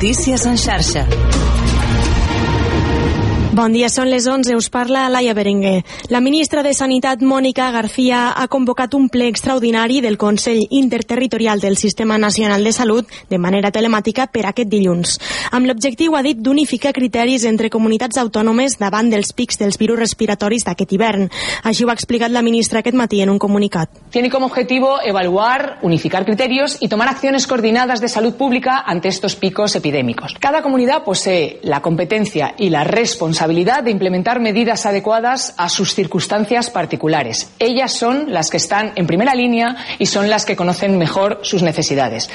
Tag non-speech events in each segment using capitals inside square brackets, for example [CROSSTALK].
Notícies en xarxa. Bon dia, són les 11. Us parla Laia Berenguer. La ministra de Sanitat, Mònica García, ha convocat un ple extraordinari del Consell Interterritorial del Sistema Nacional de Salut de manera telemàtica per aquest dilluns, amb l'objectiu, ha dit, d'unificar criteris entre comunitats autònomes davant dels pics dels virus respiratoris d'aquest hivern. Així ho ha explicat la ministra aquest matí en un comunicat. Tiene como objetivo evaluar, unificar criterios y tomar acciones coordinadas de salud pública ante estos picos epidémicos. Cada comunidad posee la competencia y la responsabilidad responsabilidad de implementar medidas adecuadas a sus circunstancias particulares. Ellas son las que están en primera línea y son las que conocen mejor sus necesidades.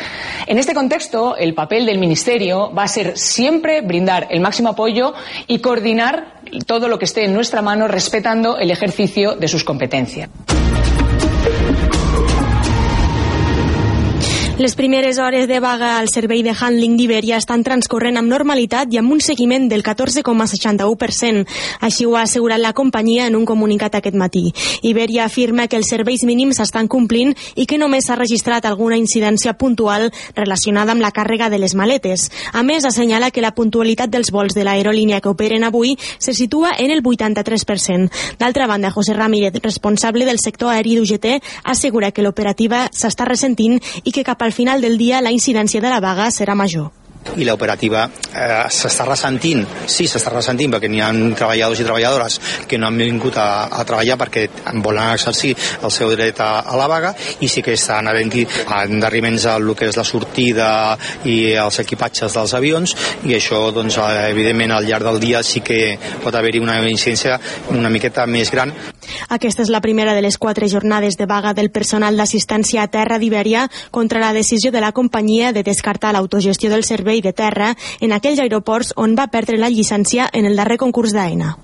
En este contexto, el papel del Ministerio va a ser siempre brindar el máximo apoyo y coordinar todo lo que esté en nuestra mano respetando el ejercicio de sus competencias. Les primeres hores de vaga al servei de handling d'Iberia estan transcorrent amb normalitat i amb un seguiment del 14,61%. Així ho ha assegurat la companyia en un comunicat aquest matí. Iberia afirma que els serveis mínims s'estan complint i que només s'ha registrat alguna incidència puntual relacionada amb la càrrega de les maletes. A més, assenyala que la puntualitat dels vols de l'aerolínia que operen avui se situa en el 83%. D'altra banda, José Ramírez, responsable del sector aeri d'UGT, assegura que l'operativa s'està ressentint i que cap al final del dia la incidència de la vaga serà major i l'operativa eh, s'està ressentint, sí, s'està ressentint perquè n'hi ha treballadors i treballadores que no han vingut a, a treballar perquè volen exercir el seu dret a, a la vaga i sí que estan havent-hi endarriments al que és la sortida i els equipatges dels avions i això, doncs, evidentment, al llarg del dia sí que pot haver-hi una incidència una miqueta més gran. Aquesta és la primera de les quatre jornades de vaga del personal d'assistència a terra d'Ibèria contra la decisió de la companyia de descartar l'autogestió del servei servei de terra en aquells aeroports on va perdre la llicència en el darrer concurs d'AENA.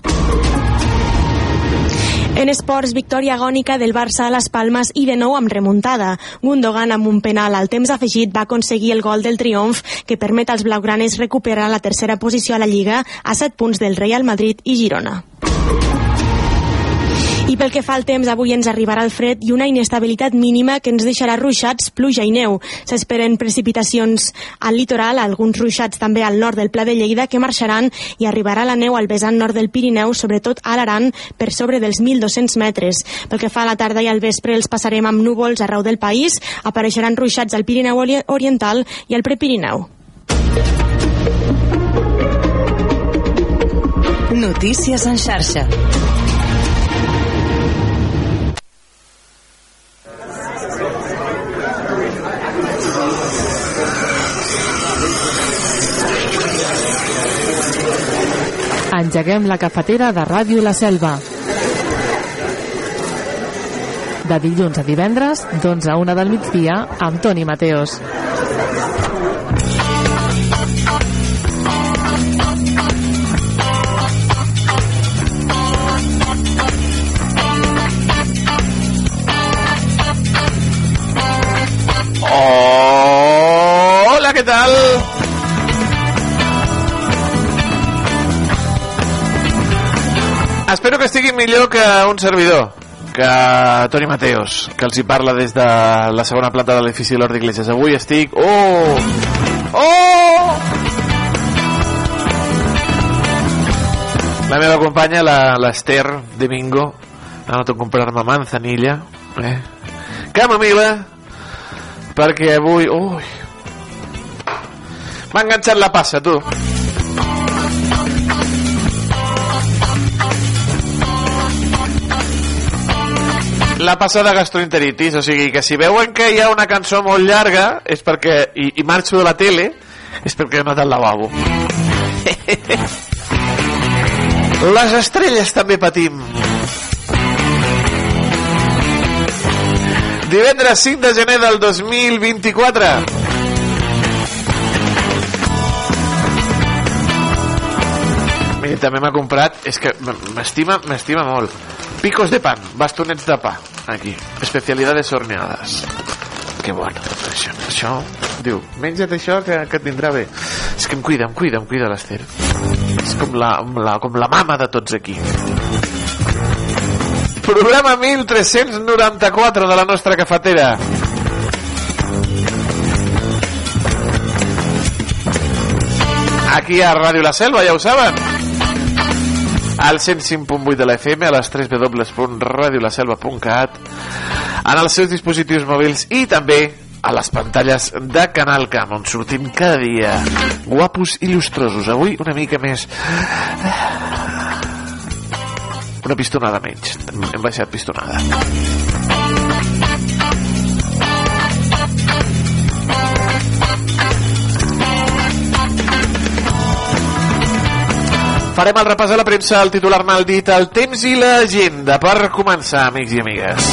En esports, victòria agònica del Barça a les Palmes i de nou amb remuntada. Gundogan amb un penal al temps afegit va aconseguir el gol del triomf que permet als blaugranes recuperar la tercera posició a la Lliga a 7 punts del Real Madrid i Girona. I pel que fa al temps, avui ens arribarà el fred i una inestabilitat mínima que ens deixarà ruixats, pluja i neu. S'esperen precipitacions al litoral, alguns ruixats també al nord del Pla de Lleida que marxaran i arribarà la neu al vessant nord del Pirineu, sobretot a l'Aran, per sobre dels 1.200 metres. Pel que fa a la tarda i al vespre els passarem amb núvols arreu del país, apareixeran ruixats al Pirineu Oriental i al Prepirineu. Notícies en xarxa. Engeguem la cafetera de Ràdio La Selva. De dilluns a divendres, d'11 a 1 del migdia, amb Toni Mateos. Hola, ¿qué tal? Espero que estigui millor que un servidor, que Toni Mateos, que els hi parla des de la segona planta de l'edifici Lord d'Iglesias. Avui estic... Oh! Oh! La meva companya, l'Ester Domingo, ha anat a comprar-me manzanilla, eh? camamila, perquè avui... Ui! M'ha enganxat la passa, tu. La passada gastroenteritis, o sigui que si veuen que hi ha una cançó molt llarga és perquè, i, i marxo de la tele és perquè he anat al lavabo. [LAUGHS] Les estrelles també patim. Divendres 5 de gener del 2024 Mira, també m'ha comprat és que m'estima m'estima molt picos de pan, bastonets de pa. Aquí, especialidades horneades. Que bueno, això, això diu, menja't això que, que et vindrà bé. És que em cuida, em cuida, em cuida l'Ester. És com la, la, com la mama de tots aquí. Programa 1394 de la nostra cafetera. Aquí a Ràdio La Selva, ja ho saben. Al 105.8 de la FM, a les 3 www.radiolaselva.cat, en els seus dispositius mòbils i també a les pantalles de Canal Camp, on sortim cada dia guapos i il·lustrosos. Avui una mica més... Una pistonada menys. Hem baixat pistonada. Farem el repàs a la premsa, el titular mal dit, el temps i l'agenda. Per començar, amics i amigues.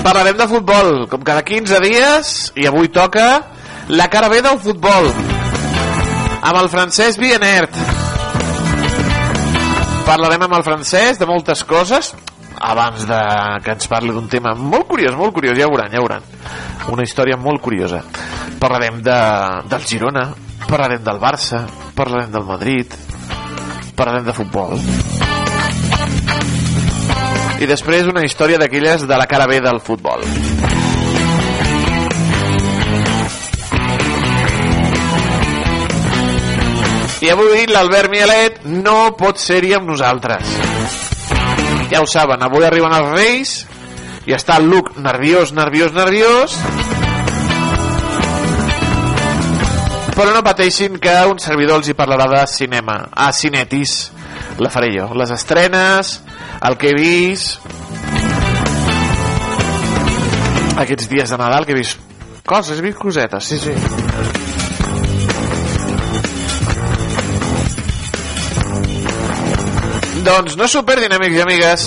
Parlarem de futbol, com cada 15 dies, i avui toca la cara B del futbol, amb el francès Bienert. Parlarem amb el francès de moltes coses, abans de que ens parli d'un tema molt curiós, molt curiós, ja veuran, ja veuran. Una història molt curiosa. Parlarem de, del Girona, parlarem del Barça, parlarem del Madrid, parlarem de futbol. I després una història d'aquelles de la cara B del futbol. I avui l'Albert Mielet no pot ser-hi amb nosaltres. Ja ho saben, avui arriben els Reis i està el Luc nerviós, nerviós, nerviós. Però no pateixin que un servidor els hi parlarà de cinema. A Cinetis la faré jo, les estrenes el que he vist aquests dies de Nadal que he vist coses, he vist cosetes sí, sí doncs no s'ho perdin amics i amigues.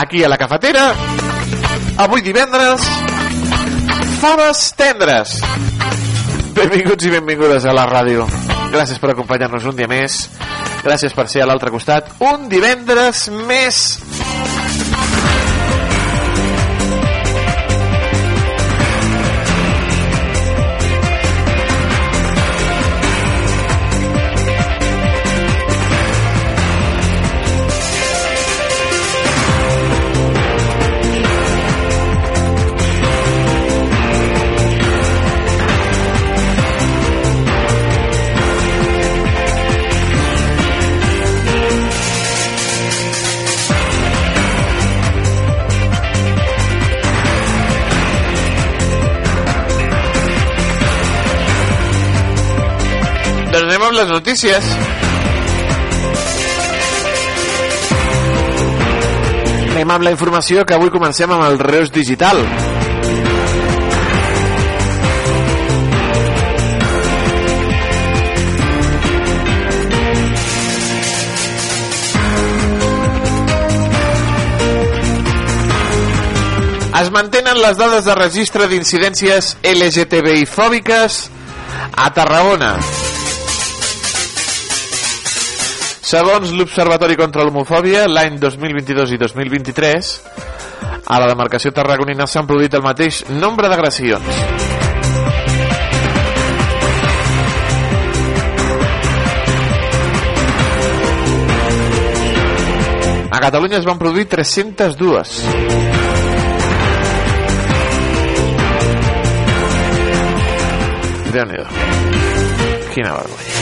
Aquí a la cafetera avui divendres faves tendres. Benvinguts i benvingudes a la ràdio. Gràcies per acompanyar-nos un dia més. Gràcies per ser a l'altre costat. Un divendres més notícies. Anem amb la informació que avui comencem amb el Reus Digital. Es mantenen les dades de registre d'incidències LGTBI fòbiques a Tarragona. Segons l'Observatori contra l'Homofòbia, l'any 2022 i 2023, a la demarcació tarragonina s'han produït el mateix nombre d'agressions. A Catalunya es van produir 302. Déu-n'hi-do. Quina vergonya.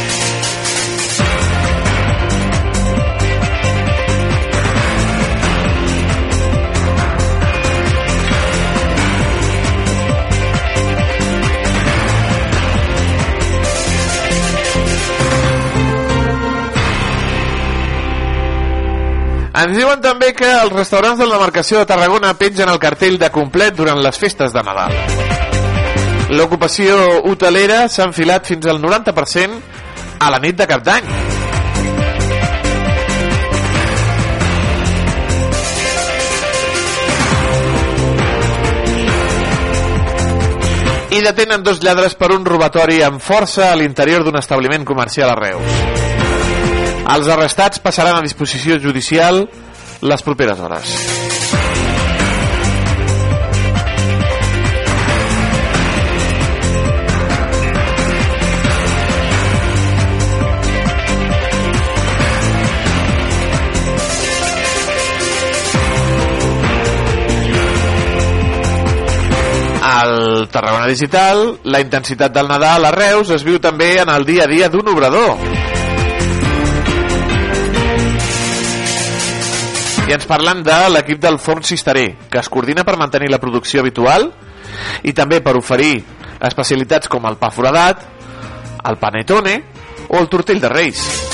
Ens diuen també que els restaurants de la demarcació de Tarragona pengen el cartell de complet durant les festes de Nadal. L'ocupació hotelera s'ha enfilat fins al 90% a la nit de cap d'any. I detenen dos lladres per un robatori amb força a l'interior d'un establiment comercial a Reus. Els arrestats passaran a disposició judicial les properes hores. Al Tarragona Digital, la intensitat del Nadal a Reus es viu també en el dia a dia d'un obrador. I ens parlen de l'equip del Forn Cisteré, que es coordina per mantenir la producció habitual i també per oferir especialitats com el pa foradat, el panetone o el tortell de reis.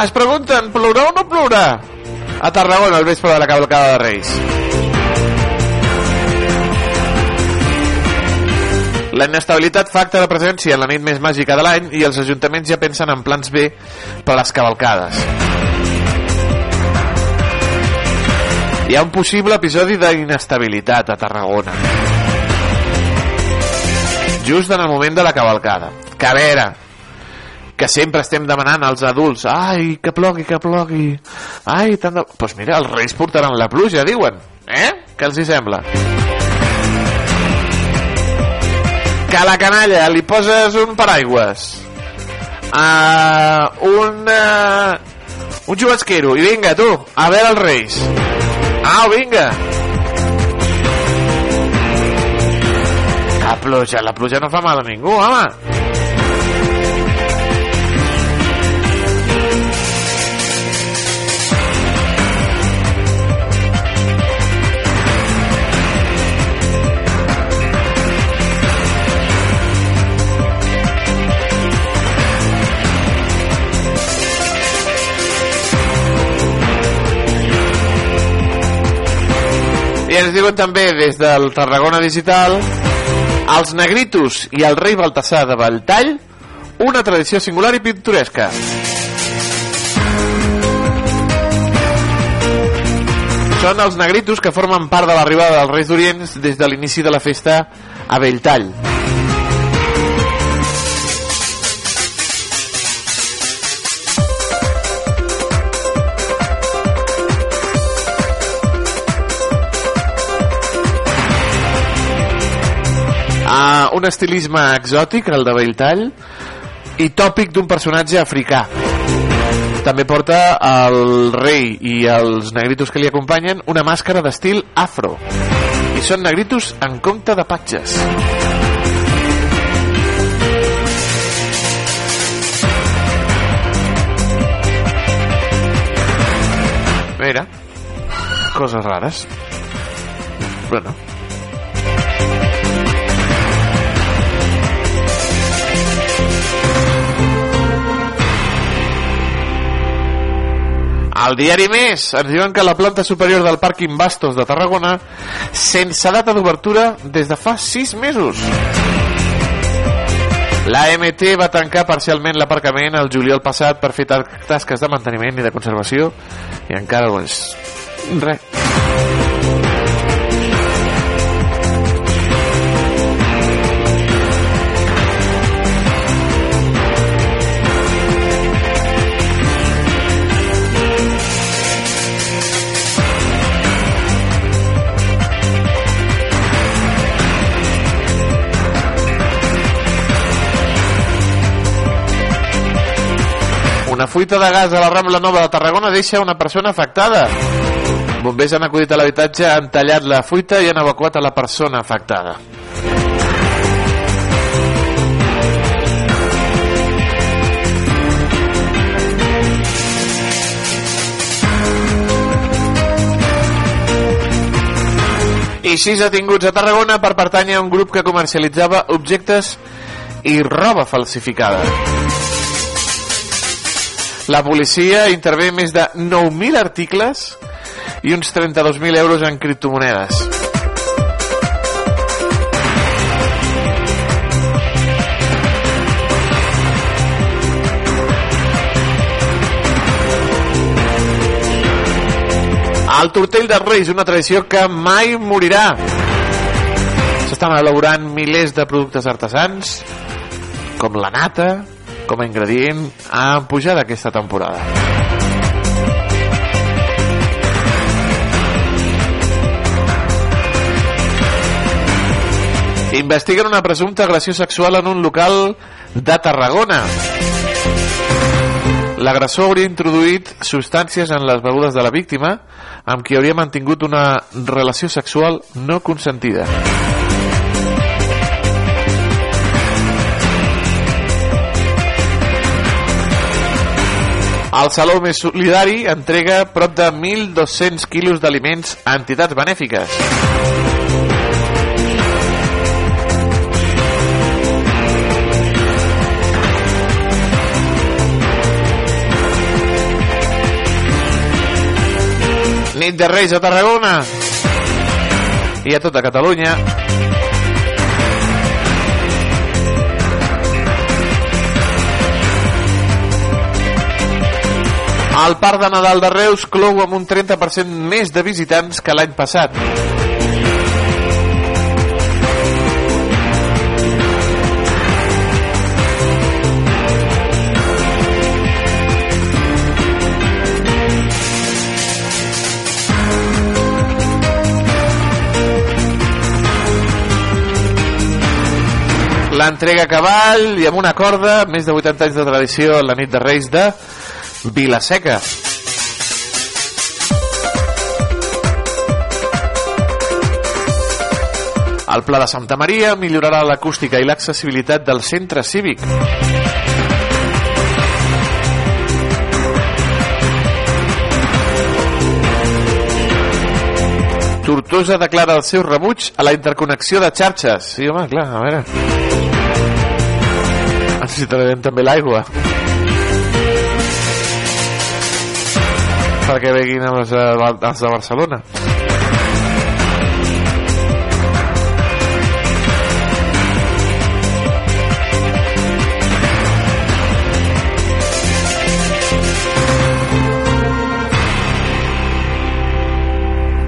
Es pregunten, plourà o no plourà? A Tarragona, al vespre de la cavalcada de Reis. La inestabilitat fa acte de presència en la nit més màgica de l'any i els ajuntaments ja pensen en plans B per a les cavalcades. Hi ha un possible episodi d'inestabilitat a Tarragona. Just en el moment de la cavalcada. Que a veure, que sempre estem demanant als adults ai, que plogui, que plogui. Ai, tant de... Doncs pues mira, els reis portaran la pluja, diuen eh? Què els hi sembla? que a la canalla li poses un paraigües. Uh, un uh, un xubasquero i vinga tu, a veure els reis. Au, vinga. La pluja, la pluja no fa mal a ningú, home ens diuen també des del Tarragona Digital els negritos i el rei Baltasar de Valltall una tradició singular i pintoresca. Són els negritos que formen part de l'arribada dels Reis d'Orient des de l'inici de la festa a Belltall. Un estilisme exòtic, el de Belltall, i tòpic d'un personatge africà. També porta el rei i els negritos que li acompanyen una màscara d'estil afro. I són negritos en compte de patges. Mira, coses rares. Bueno, Al diari Més ens diuen que la planta superior del pàrquing Bastos de Tarragona sense data d'obertura des de fa 6 mesos. La MT va tancar parcialment l'aparcament el juliol passat per fer tasques de manteniment i de conservació i encara és. Res. Fuita de gas a la Rambla Nova de Tarragona deixa una persona afectada. Bombers han acudit a l'habitatge, han tallat la fuita i han evacuat a la persona afectada. I sis detinguts a Tarragona per pertànyer a un grup que comercialitzava objectes i roba falsificada. La policia intervé més de 9.000 articles i uns 32.000 euros en criptomonedes. El tortell de Reis, una tradició que mai morirà. S'estan elaborant milers de productes artesans, com la nata, com a ingredient a pujar aquesta temporada. Investiguen una presumpta agressió sexual en un local de Tarragona. L'agressor hauria introduït substàncies en les begudes de la víctima amb qui hauria mantingut una relació sexual no consentida. El Saló Més Solidari entrega prop de 1.200 quilos d'aliments a entitats benèfiques. Nit de Reis a Tarragona i a tota Catalunya. El Parc de Nadal de Reus clou amb un 30% més de visitants que l'any passat. L'entrega a cavall i amb una corda, més de 80 anys de tradició la nit de Reis de Vilaseca. El Pla de Santa Maria millorarà l'acústica i l'accessibilitat del centre cívic. Tortosa declara el seu rebuig a la interconnexió de xarxes. Sí, home, clar, a veure. Necessitarem també l'aigua. Perquè veguin els, els de Barcelona.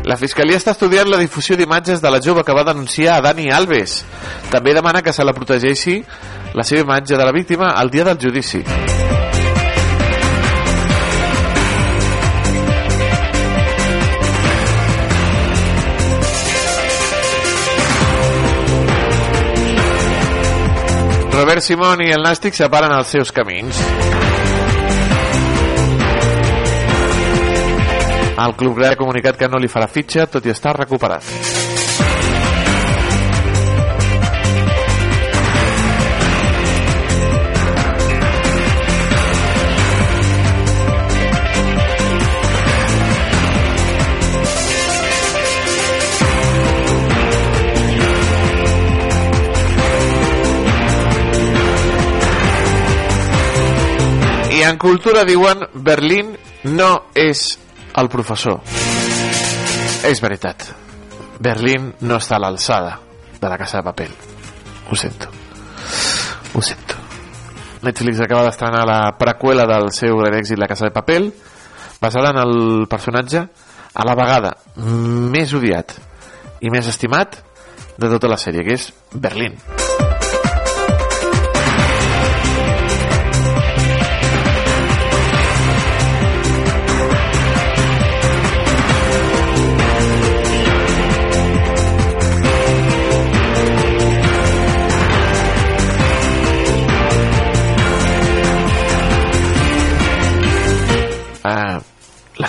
La Fiscalia està estudiant la difusió d'imatges de la jove que va denunciar a Dani Alves. També demana que se la protegeixi la seva imatge de la víctima al dia del judici. Robert Simón i el Nàstic separen els seus camins. El club grec ha comunicat que no li farà fitxa, tot i estar recuperat. En cultura diuen Berlín no és el professor. És veritat. Berlín no està a l'alçada de la Casa de Papel. Ho sento. Ho sento. Netflix acaba d'estrenar la preqüela del seu gran èxit La Casa de Papel, basada en el personatge a la vegada més odiat i més estimat de tota la sèrie, que és Berlín. Uh,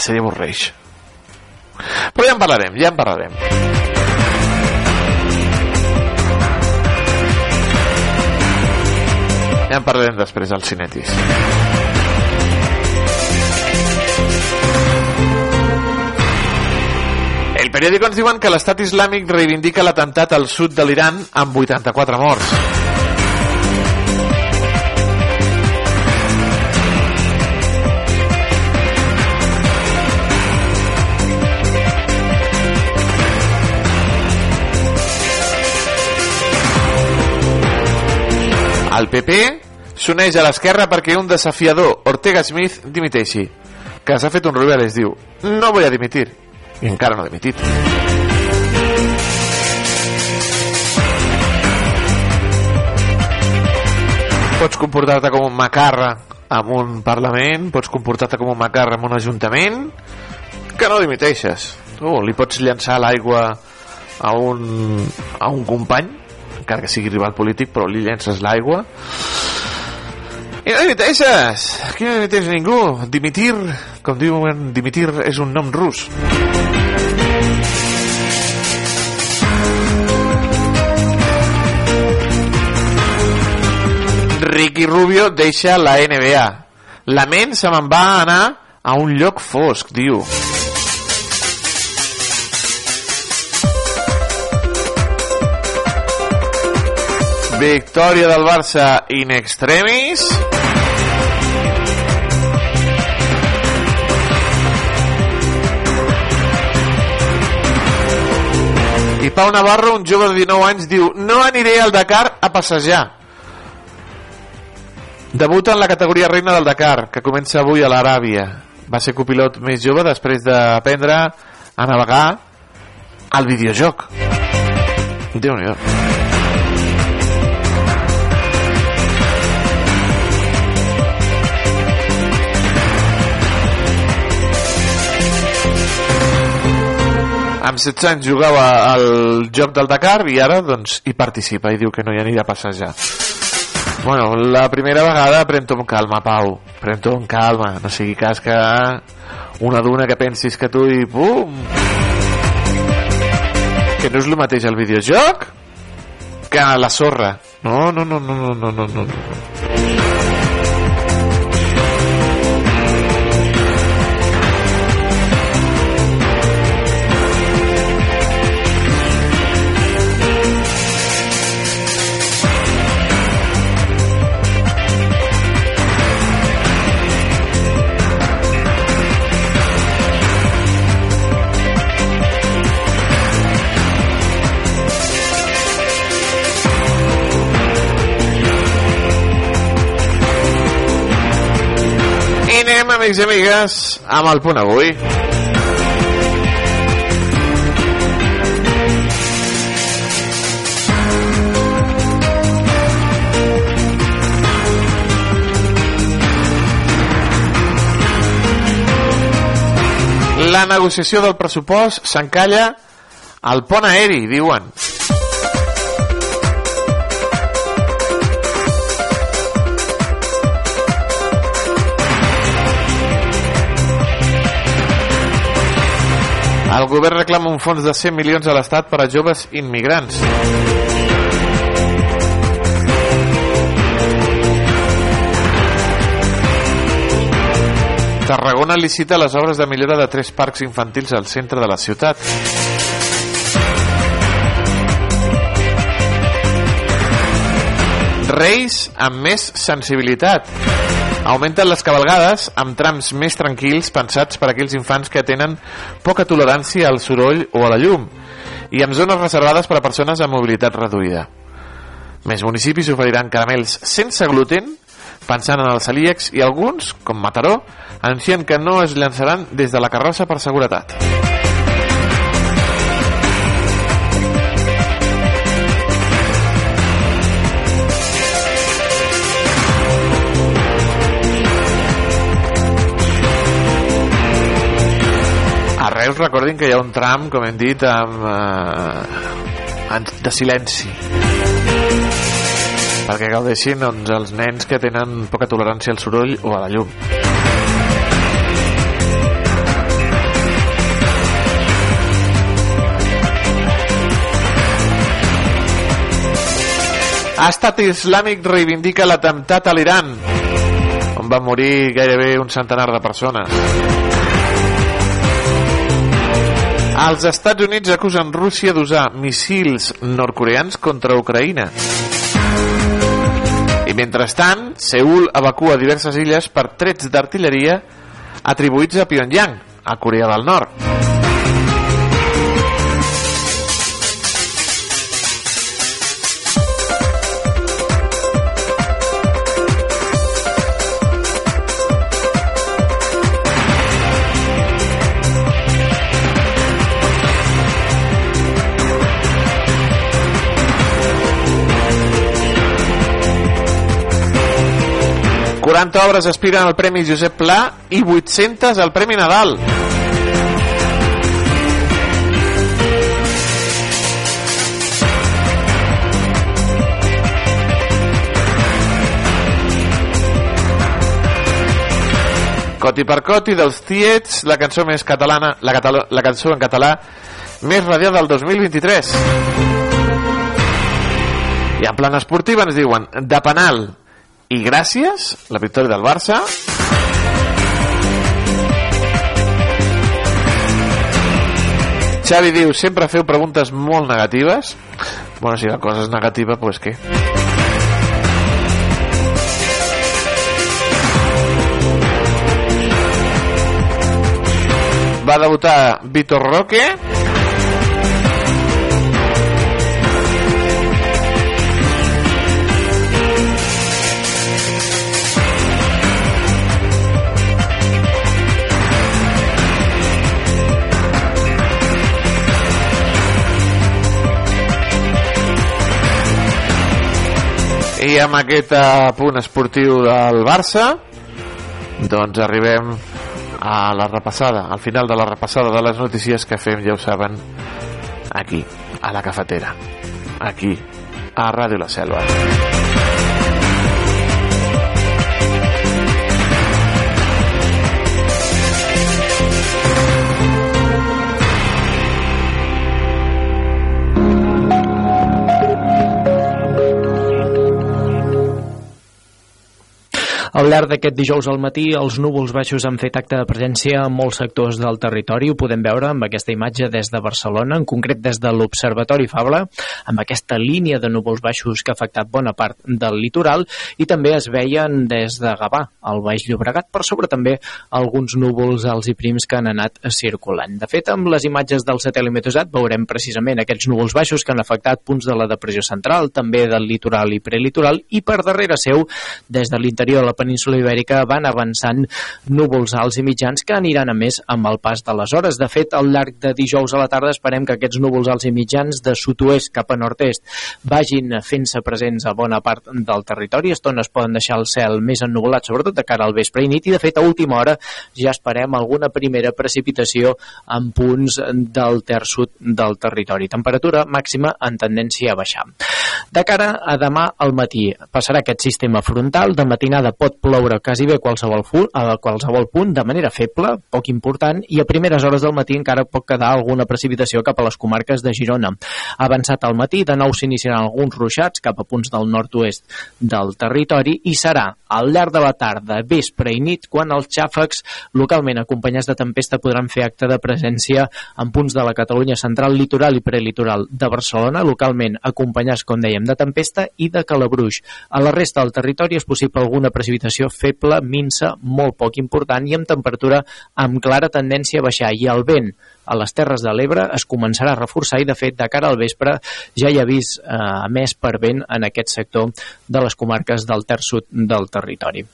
sèrie avorreix. Però ja en parlarem, ja en parlarem. Ja en parlarem després als cinetis. El periòdico ens diuen que l'estat islàmic reivindica l'atemptat al sud de l'Iran amb 84 morts. El PP s'uneix a l'esquerra perquè un desafiador, Ortega Smith, dimiteixi. Que s'ha fet un rovell es diu no voy a dimitir. I encara no ha dimitit. Pots comportar-te com un macarra amb un Parlament, pots comportar-te com un macarra amb un Ajuntament, que no dimiteixes. Tu li pots llançar l'aigua a un, a un company encara que sigui rival polític, però li llences l'aigua. I no dimiteixes! Aquí no dimiteix ningú. Dimitir, com diuen, dimitir és un nom rus. Ricky Rubio deixa la NBA. La ment se me'n va anar a un lloc fosc, diu. Victòria del Barça in extremis. I Pau Navarro, un jove de 19 anys, diu No aniré al Dakar a passejar. Debuta en la categoria reina del Dakar, que comença avui a l'Aràbia. Va ser copilot més jove després d'aprendre a navegar al videojoc. Déu-n'hi-do. Amb 16 anys jugava al joc del Dakar i ara doncs hi participa i diu que no hi anirà a passejar. Bueno, la primera vegada pren-t'ho amb calma Pau. Pren-t'ho amb calma, no sigui cas que una duna que pensis que tu i pum! Que no és el mateix el videojoc que la sorra. No, no, no, no, no, no, no, no. Amics i amigues, amb el punt avui. La negociació del pressupost s'encalla al pont aeri, diuen. Govern reclama un fons de 100 milions a l'Estat per a joves immigrants. Tarragona licita les obres de millora de tres parcs infantils al centre de la ciutat. Reis amb més sensibilitat. Augmenten les cabalgades amb trams més tranquils pensats per a aquells infants que tenen poca tolerància al soroll o a la llum i amb zones reservades per a persones amb mobilitat reduïda. Més municipis oferiran caramels sense gluten pensant en els celíacs i alguns, com Mataró, anuncien que no es llançaran des de la carrossa per seguretat. Reus recordin que hi ha un tram, com hem dit, amb, eh, de silenci perquè gaudeixin doncs, els nens que tenen poca tolerància al soroll o a la llum. Estat Islàmic reivindica l'atemptat a l'Iran, on van morir gairebé un centenar de persones. Els Estats Units acusen Rússia d'usar missils nord-coreans contra Ucraïna. I mentrestant, Seul evacua diverses illes per trets d'artilleria atribuïts a Pyongyang, a Corea del Nord. 40 obres aspiren al Premi Josep Pla i 800 al Premi Nadal. Coti per Coti dels Tiets, la cançó més catalana, la, català, la cançó en català més radiada del 2023. I en plan esportiva ens diuen, de penal, i gràcies, la victòria del Barça. Xavi diu, sempre feu preguntes molt negatives. Bueno, si la cosa és negativa, doncs pues què? Va debutar Vitor Roque. I amb aquest eh, punt esportiu del Barça doncs arribem a la repassada, al final de la repassada de les notícies que fem, ja ho saben, aquí, a la cafetera, aquí, a Ràdio La Selva. Al llarg d'aquest dijous al matí, els núvols baixos han fet acte de presència en molts sectors del territori. Ho podem veure amb aquesta imatge des de Barcelona, en concret des de l'Observatori Fabla, amb aquesta línia de núvols baixos que ha afectat bona part del litoral i també es veien des de Gavà, al Baix Llobregat, per sobre també alguns núvols alts i prims que han anat circulant. De fet, amb les imatges del satèl·lit meteosat veurem precisament aquests núvols baixos que han afectat punts de la depressió central, també del litoral i prelitoral, i per darrere seu, des de l'interior de la península ibèrica van avançant núvols alts i mitjans que aniran a més amb el pas de les hores. De fet, al llarg de dijous a la tarda esperem que aquests núvols alts i mitjans de sud-oest cap a nord-est vagin fent-se presents a bona part del territori. Estones poden deixar el cel més ennuvolat, sobretot de cara al vespre i nit, i de fet a última hora ja esperem alguna primera precipitació en punts del terç sud del territori. Temperatura màxima en tendència a baixar. De cara a demà al matí passarà aquest sistema frontal, de matinada pot ploure quasi bé qualsevol, fu- a qualsevol punt de manera feble, poc important, i a primeres hores del matí encara pot quedar alguna precipitació cap a les comarques de Girona. Avançat al matí, de nou s'iniciaran alguns ruixats cap a punts del nord-oest del territori i serà al llarg de la tarda, vespre i nit quan els xàfecs localment acompanyats de tempesta podran fer acte de presència en punts de la Catalunya central, litoral i prelitoral de Barcelona, localment acompanyats, com dèiem, de tempesta i de calabruix. A la resta del territori és possible alguna precipitació feble, minsa, molt poc important i amb temperatura amb clara tendència a baixar i el vent a les Terres de l'Ebre es començarà a reforçar i de fet de cara al vespre ja hi ha vist eh, més per vent en aquest sector de les comarques del terç sud del territori.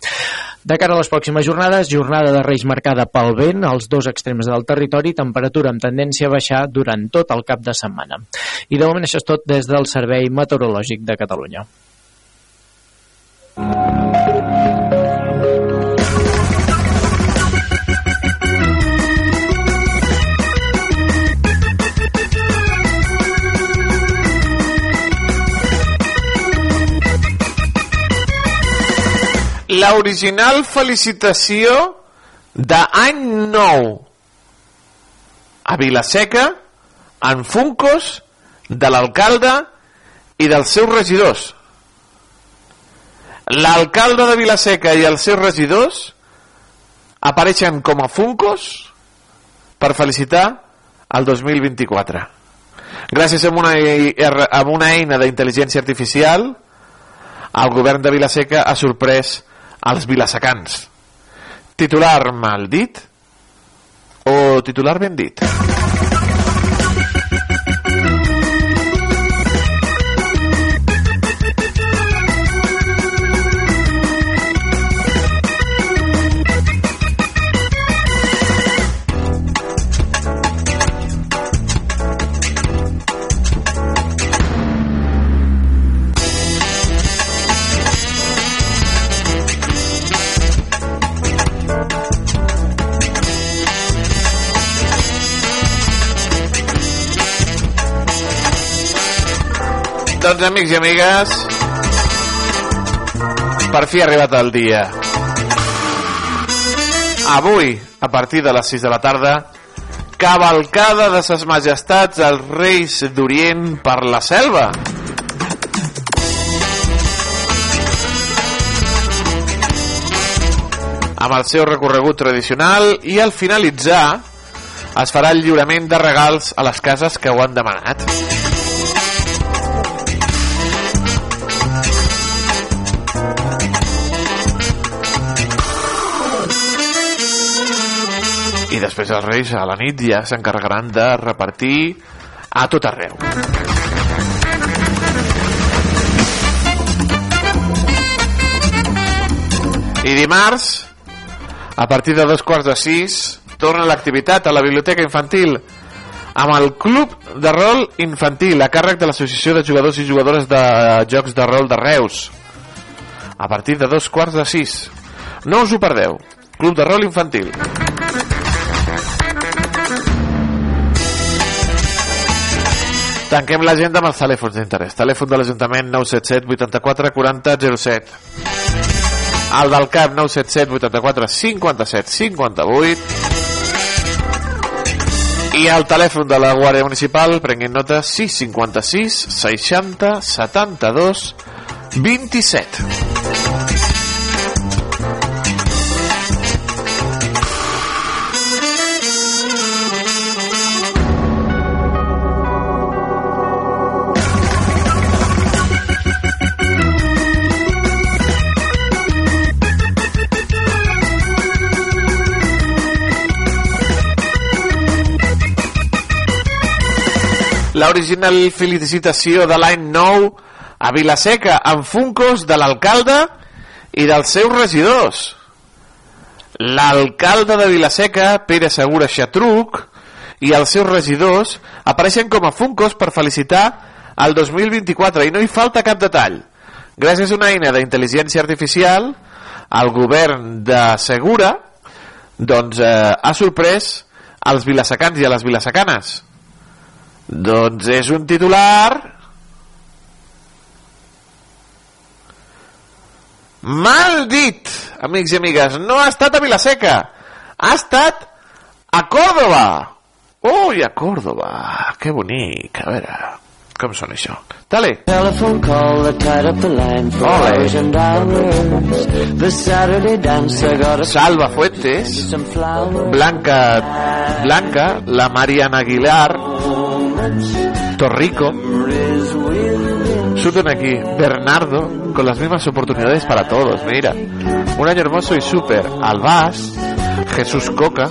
De cara a les pròximes jornades, jornada de Reis marcada pel vent als dos extrems del territori, temperatura amb tendència a baixar durant tot el cap de setmana. I de moment això és tot des del Servei Meteorològic de Catalunya. L'original felicitació d'any nou a Vilaseca en Funcos de l'alcalde i dels seus regidors. L'alcalde de Vilaseca i els seus regidors apareixen com a Funcos per felicitar el 2024. Gràcies a una, a una eina d'intel·ligència artificial, el govern de Vilaseca ha sorprès als vilasecans. Titular mal dit o titular ben dit? Doncs amics i amigues, per fi ha arribat el dia. avui, a partir de les 6 de la tarda, cavalcada de ses majestats els reis d'Orient per la selva. amb el seu recorregut tradicional i al finalitzar es farà el lliurament de regals a les cases que ho han demanat. Després els reis a la nit ja s'encarregaran de repartir a tot arreu. I dimarts, a partir de dos quarts de sis, torna l'activitat a la biblioteca infantil amb el Club de Rol Infantil a càrrec de l'Associació de Jugadors i Jugadores de Jocs de Rol de Reus. A partir de dos quarts de sis. No us ho perdeu. Club de Rol Infantil Tanquem l'agenda amb els telèfons d'interès. Telèfon de l'Ajuntament 977 84 40 07. El del CAP 977 84 57 58. I el telèfon de la Guàrdia Municipal, prenguin nota, 656 60 72 27. L'original felicitació de l'any nou a Vilaseca amb funcos de l'alcalde i dels seus regidors. L'alcalde de Vilaseca, Pere Segura Xatruc, i els seus regidors apareixen com a funcos per felicitar el 2024 i no hi falta cap detall. Gràcies a una eina d'intel·ligència artificial, el govern de Segura doncs, eh, ha sorprès als vilasecans i a les vilasecanes doncs és un titular mal dit, amics i amigues. No ha estat a Vilaseca, ha estat a Còrdoba. Ui, a Còrdoba, que bonic. A veure, com són això? Dale. Telephone call that tied up the line for Ole. hours and hours. The Saturday dance I got a Salva Fuentes. Blanca, Blanca, la Mariana Aguilar, Torrico, Suten aquí, Bernardo, con las mismas oportunidades para todos, mira. Un año hermoso y súper. Albás, Jesús Coca.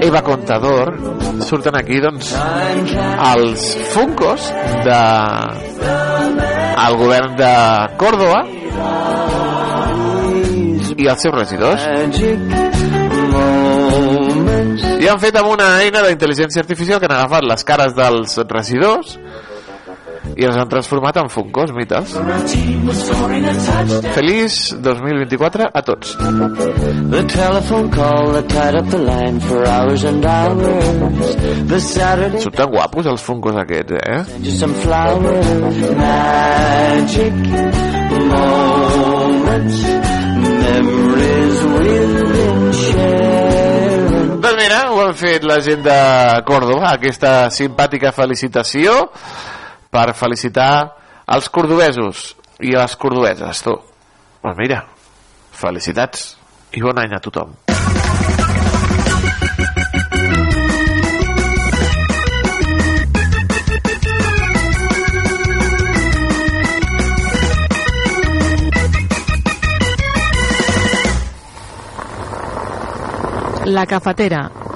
Eva Contador, surten aquí, doncs, els funcos de el govern de Còrdoba i els seus. I han fet amb una eina d'intel·ligència artificial que han agafat les cares dels regidors i els han transformat en funcos, mites. Feliç 2024 a tots. The telephone call that tied up the line for hours and hours. The Saturday Són tan guapos els funcos aquests, eh? just some flowers. Magic moments. Memories we've been sharing. Han fet la gent de Còrdoba, aquesta simpàtica felicitació per felicitar els cordobesos i les cordobeses, tu. Doncs mira, felicitats i bon any a tothom. La Cafetera.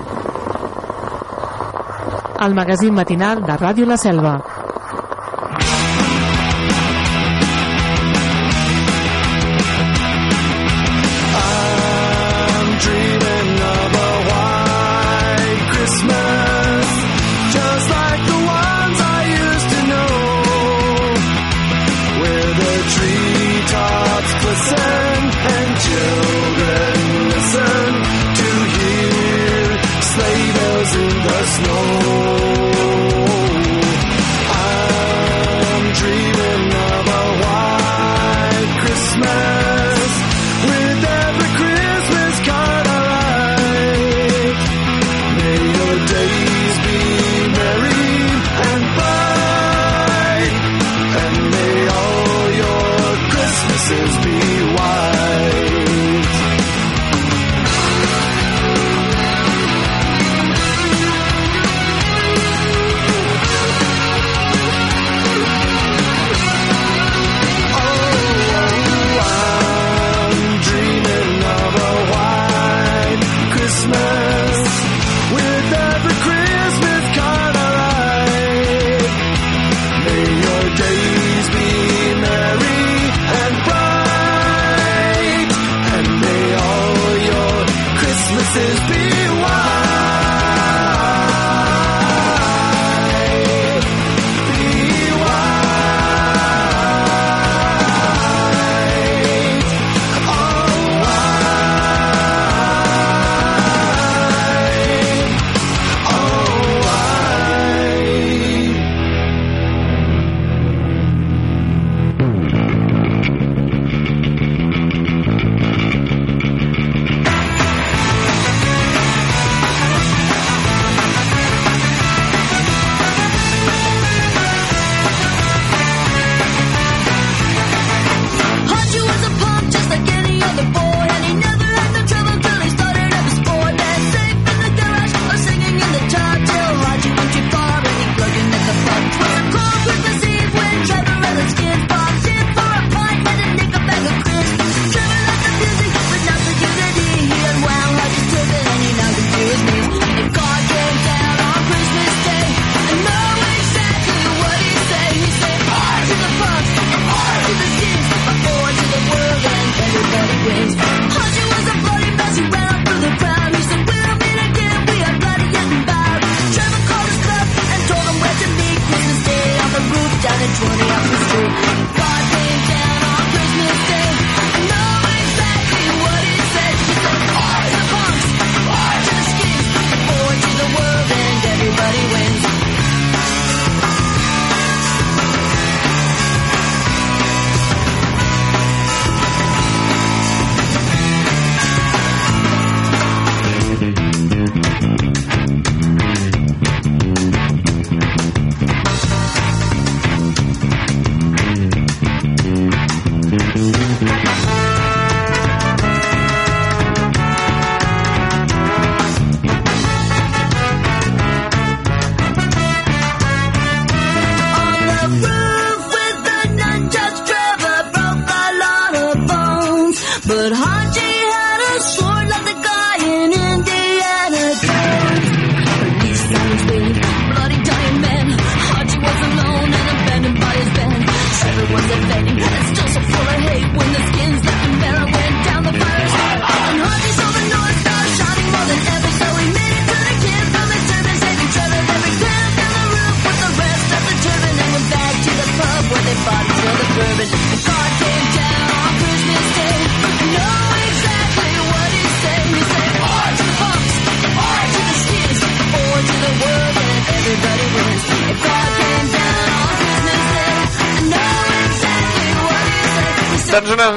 El magazín matinal de Ràdio La Selva.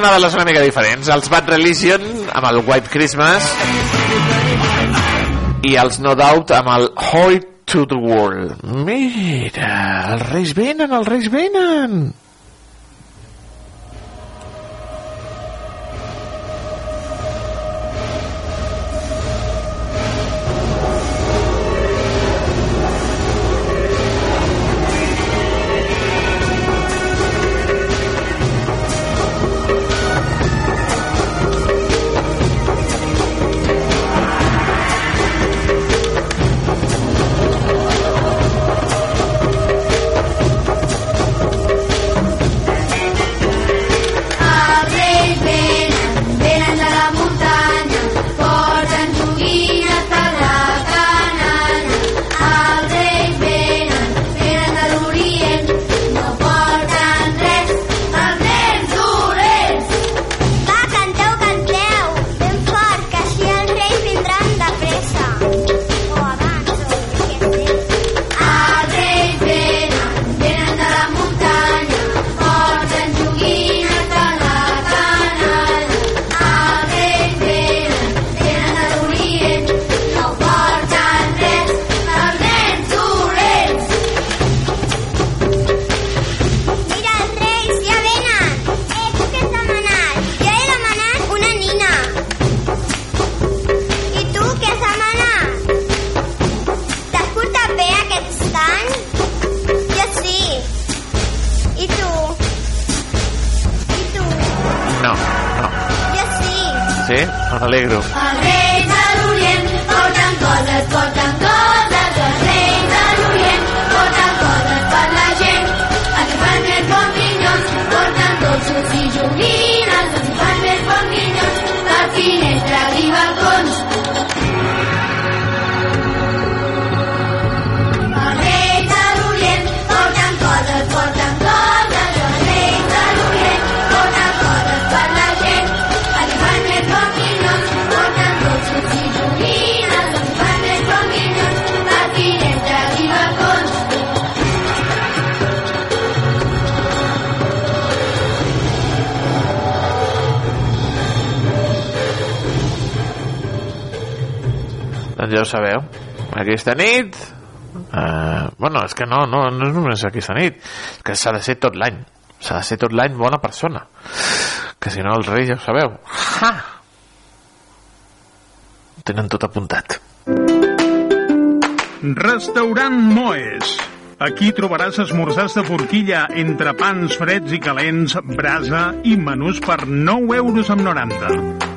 Nadales una mica diferents. Els Bad Religion amb el White Christmas i els No Doubt amb el Hoy to the World. Mira, els Reis venen, els Reis venen. Ja ho sabeu. Aquesta nit... Uh, bueno, és que no, no, no és només aquesta nit. És que s'ha de ser tot l'any. S'ha de ser tot l'any bona persona. Que si no, els reis ja ho sabeu. Ha! Ho tenen tot apuntat. Restaurant Moes. Aquí trobaràs esmorzars de forquilla entre pans freds i calents, brasa i menús per 9 euros amb 90.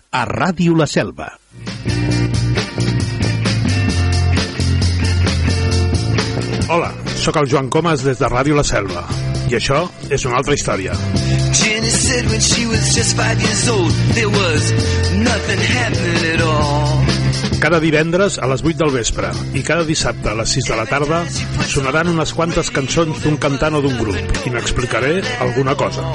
a Ràdio La Selva. Hola, sóc el Joan Comas des de Ràdio La Selva. I això és una altra història. Jenny said when she was just five years old, there was nothing happening at all. Cada divendres a les 8 del vespre i cada dissabte a les 6 de la tarda sonaran unes quantes cançons d'un cantant o d'un grup i n'explicaré alguna cosa.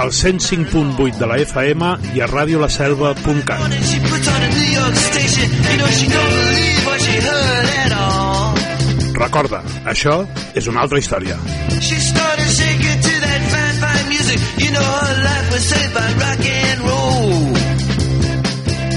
Al 105.8 de la FM i a radiolaselva.cat. Recorda, això és una altra història. She started shaking to that fine, fine music. You know her life was saved by rock and roll.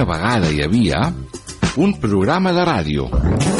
Una vegada hi havia un programa de ràdio.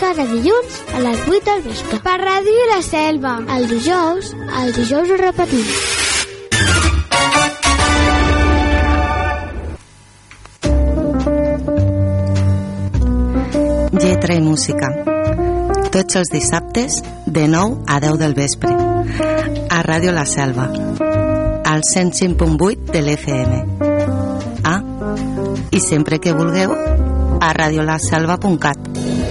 Cada dilluns a les 8 del vespre. Per Ràdio La Selva. El dijous, el dijous ho repetim. Lletra i música. Tots els dissabtes de 9 a 10 del vespre. A Ràdio La Selva. Al 105.8 de l'FM. Ah, i sempre que vulgueu, a radiolaselva.cat.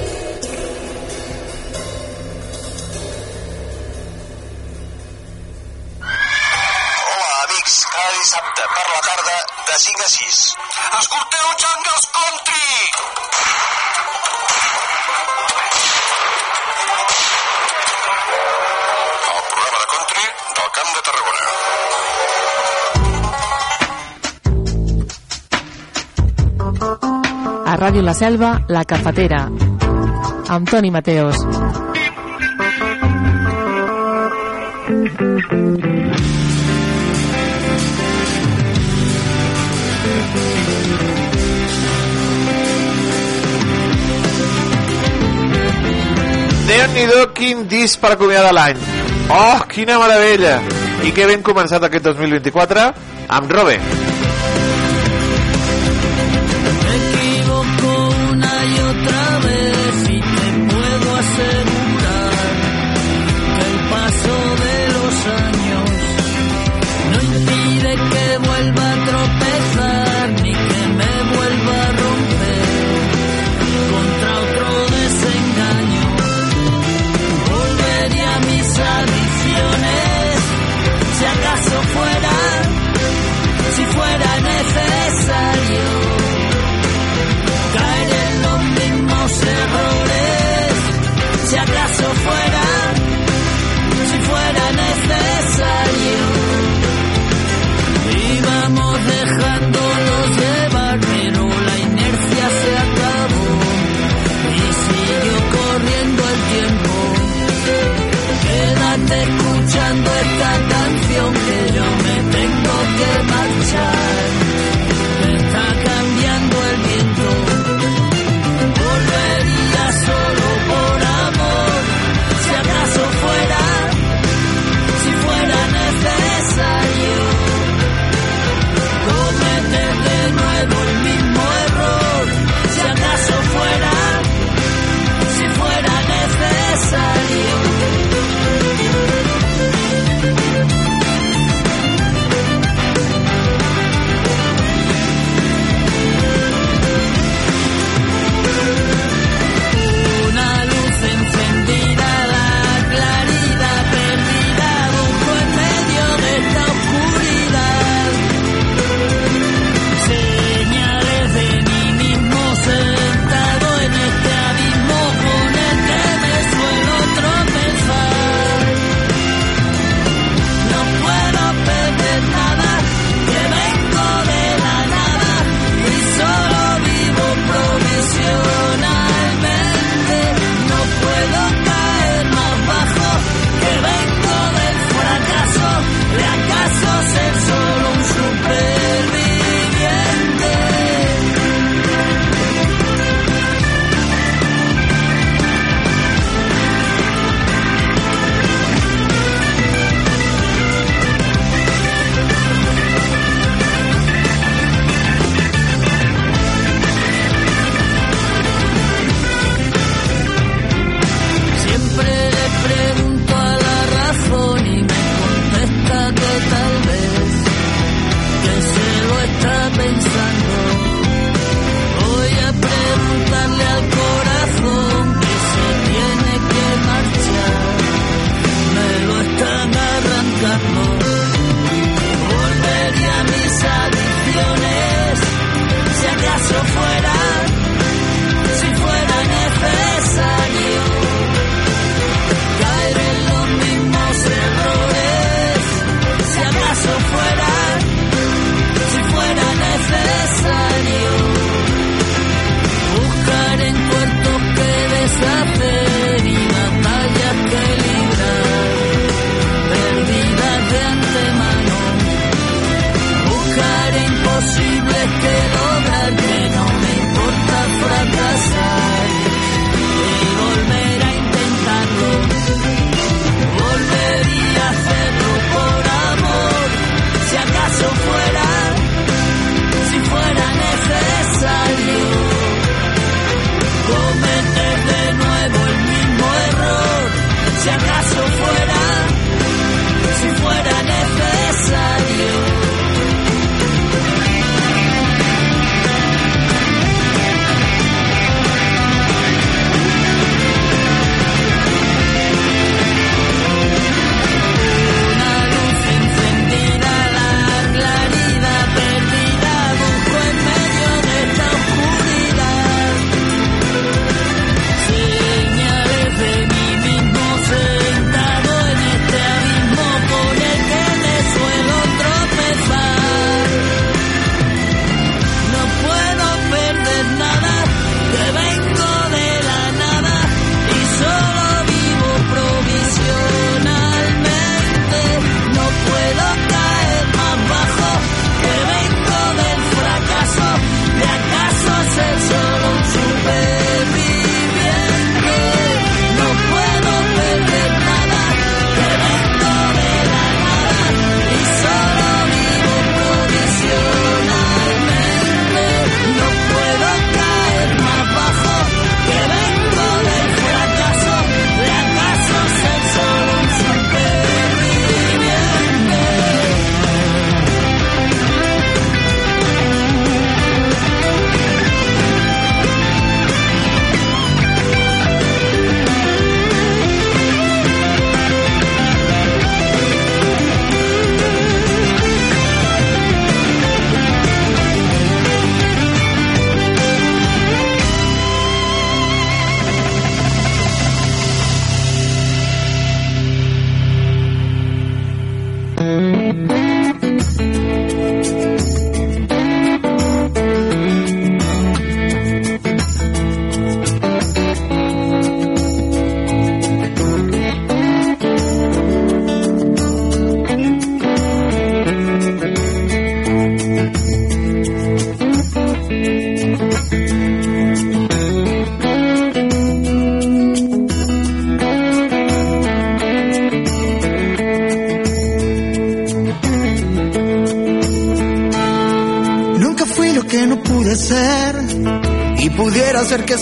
Ràdio La Selva, La Cafetera, amb Toni Mateos. Déu-n'hi-do quin disc per acomiadar l'any. Oh, quina meravella! I que ben començat aquest 2024 amb Robe. Me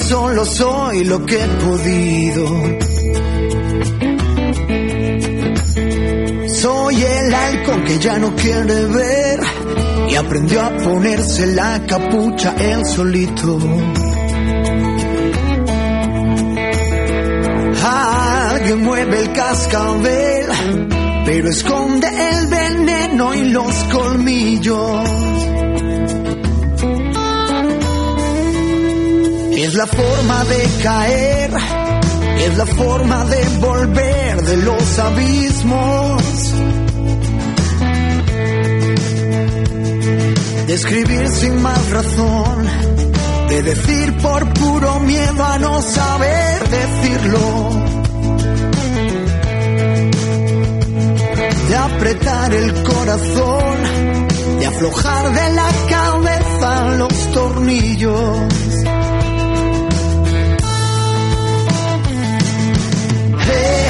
solo soy lo que he podido. Soy el halcón que ya no quiere ver y aprendió a ponerse la capucha él solito. Alguien mueve el cascabel, pero esconde el veneno y los colmillos. Es la forma de caer, es la forma de volver de los abismos. De escribir sin más razón, de decir por puro miedo a no saber decirlo. De apretar el corazón, de aflojar de la cabeza los tornillos. Eh,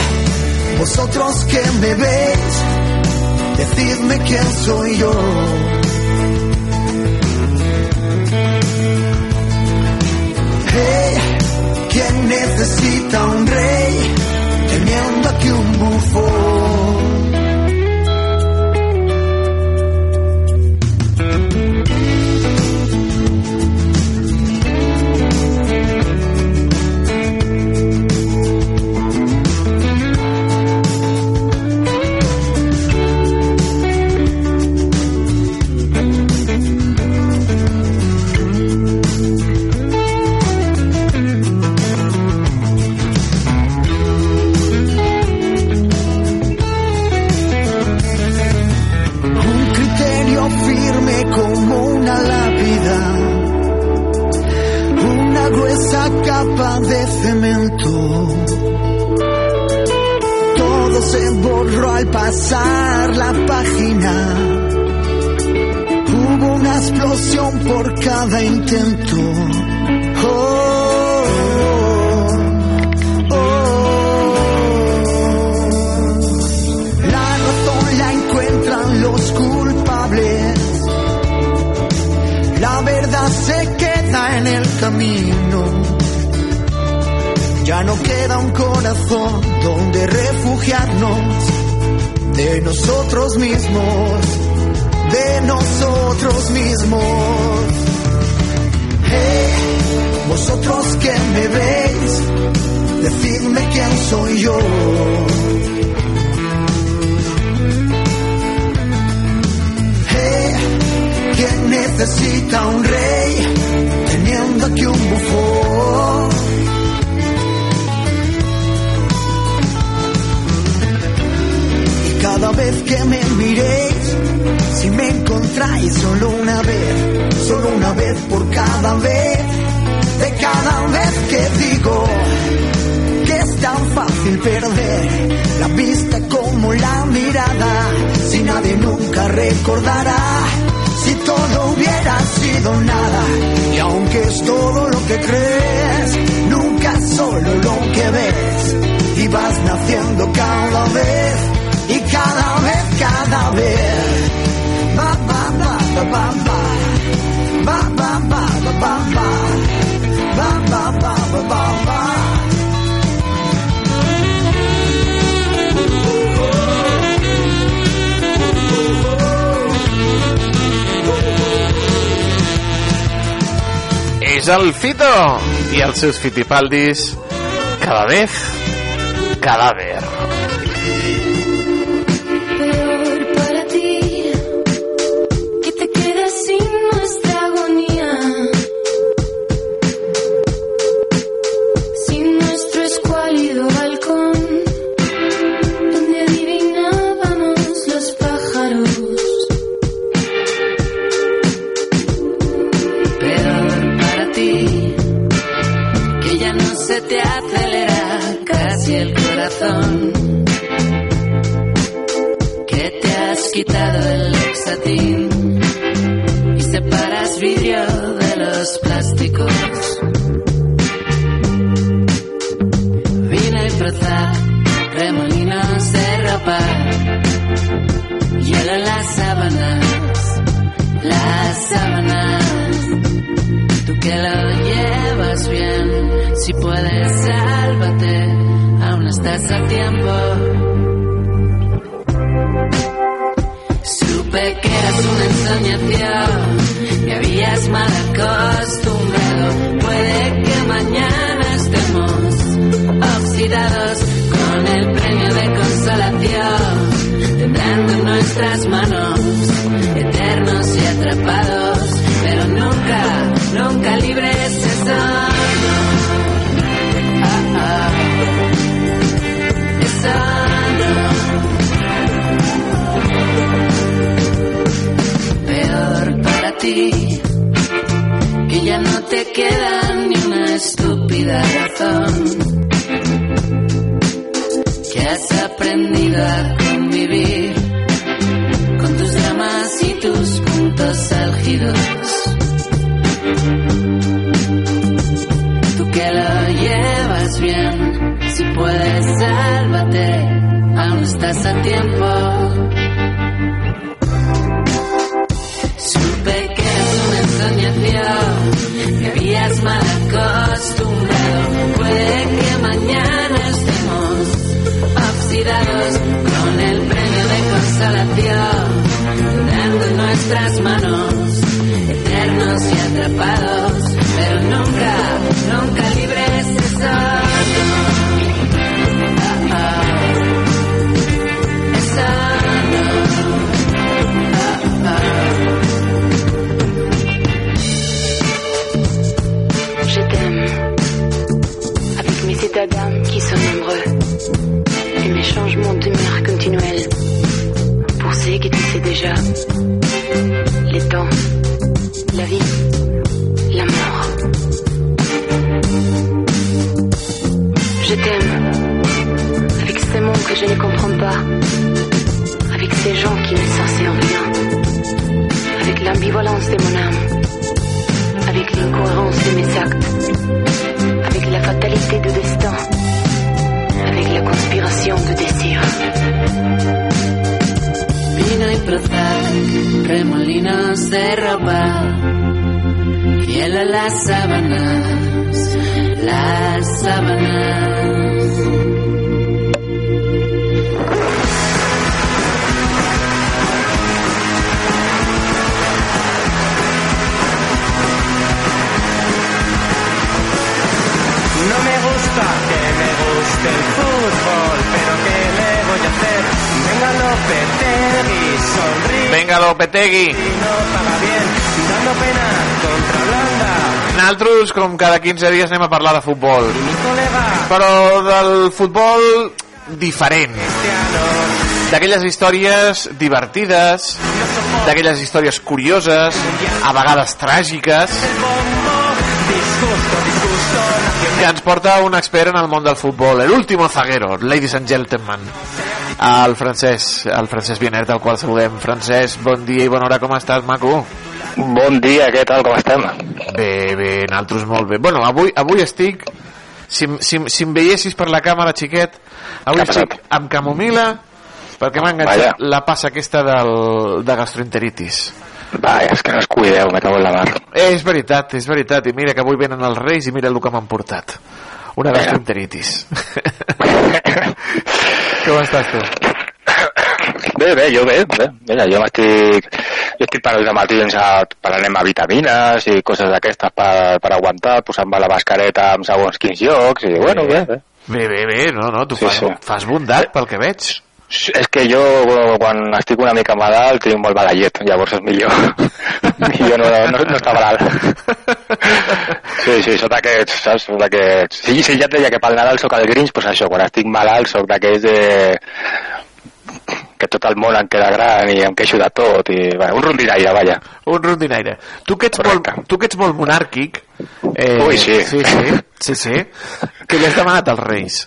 vosotros que me veis, decidme quién soy yo. Eh, ¿quién necesita un rey teniendo aquí un bufón? Al pasar la página. Hubo una explosión por cada intento. Oh, La razón la encuentran los culpables. La verdad se queda en el camino. Ya no queda un corazón donde refugiarnos de nosotros mismos, de nosotros mismos. Hey, vosotros que me veis, decidme quién soy yo. Eh, ¿Quién necesita un rey teniendo aquí un bufón? mundo cada vez y cada vez, cada vez. Ba, ba, ba, ba, ba, ba. Ba, ba, ba, ba, ba, ba. Ba, ba, ba, ba, ba, ba. És el Fito i els seus fitipaldis cada vez cada vez. États d'âme qui sont nombreux, et mes changements d'humeur continuels. Pour ceux que tu sais déjà, les temps, la vie, la mort. Je t'aime, avec ces mondes que je ne comprends pas, avec ces gens qui ne censés en rien, avec l'ambivalence de mon âme. Avec l'incohérence de mes actes, avec la fatalité du destin, avec la conspiration du désir. Vino y Prozac, remolinos de ropa, fiel a las sábanas, las sábanas. Me guste el fútbol, pero ¿qué le voy a hacer? Venga Lopetegui, sonríe. Venga, Lopetegui. No paga bien, dando pena contra Holanda. Nosaltres, com cada 15 dies, anem a parlar de futbol. Però del futbol diferent. D'aquelles històries divertides, d'aquelles històries curioses, a vegades tràgiques, que ens porta un expert en el món del futbol, el último zaguero, ladies and gentlemen, el francès, el francès Vienet, al qual saludem. Francesc, bon dia i bona hora, com estàs, maco? Bon dia, què tal, com estem? Bé, bé, nosaltres molt bé. Bueno, avui, avui estic, si, si, si em veiessis per la càmera, xiquet, avui estic amb camomila, perquè m'ha enganxat la passa aquesta del, de gastroenteritis. Va, és que no es cuideu, me cago en la mar. Eh, és veritat, és veritat, i mira que avui venen els reis i mira el que m'han portat. Una gastroenteritis. [LAUGHS] com estàs tu? Bé, bé, jo bé, bé. Mira, jo m'estic... Jo estic per de matins a, prenent a vitamines i coses d'aquestes per, per aguantar, posant-me la mascareta en segons quins llocs, i bueno, bé, bé. Bé, bé, bé, no, no, tu Sí, fas, sí. fas bondat pel que veig. És que jo, quan estic una mica malalt, tinc molt mala llet, llavors és millor. millor no, no, no està malalt. [LAUGHS] Sí, sí, sóc d'aquests, saps? Sóc d'aquests... Sí, sí, ja et deia que pel Nadal sóc el Grinch, doncs això, quan estic malalt sóc d'aquells de... que tot el món em queda gran i em queixo de tot, i bueno, un rondinaire, vaja. Un rondinaire. Tu que ets, molt, tu que ets molt monàrquic... Eh, Ui, sí. Sí, sí, sí, sí. Que li has demanat als reis.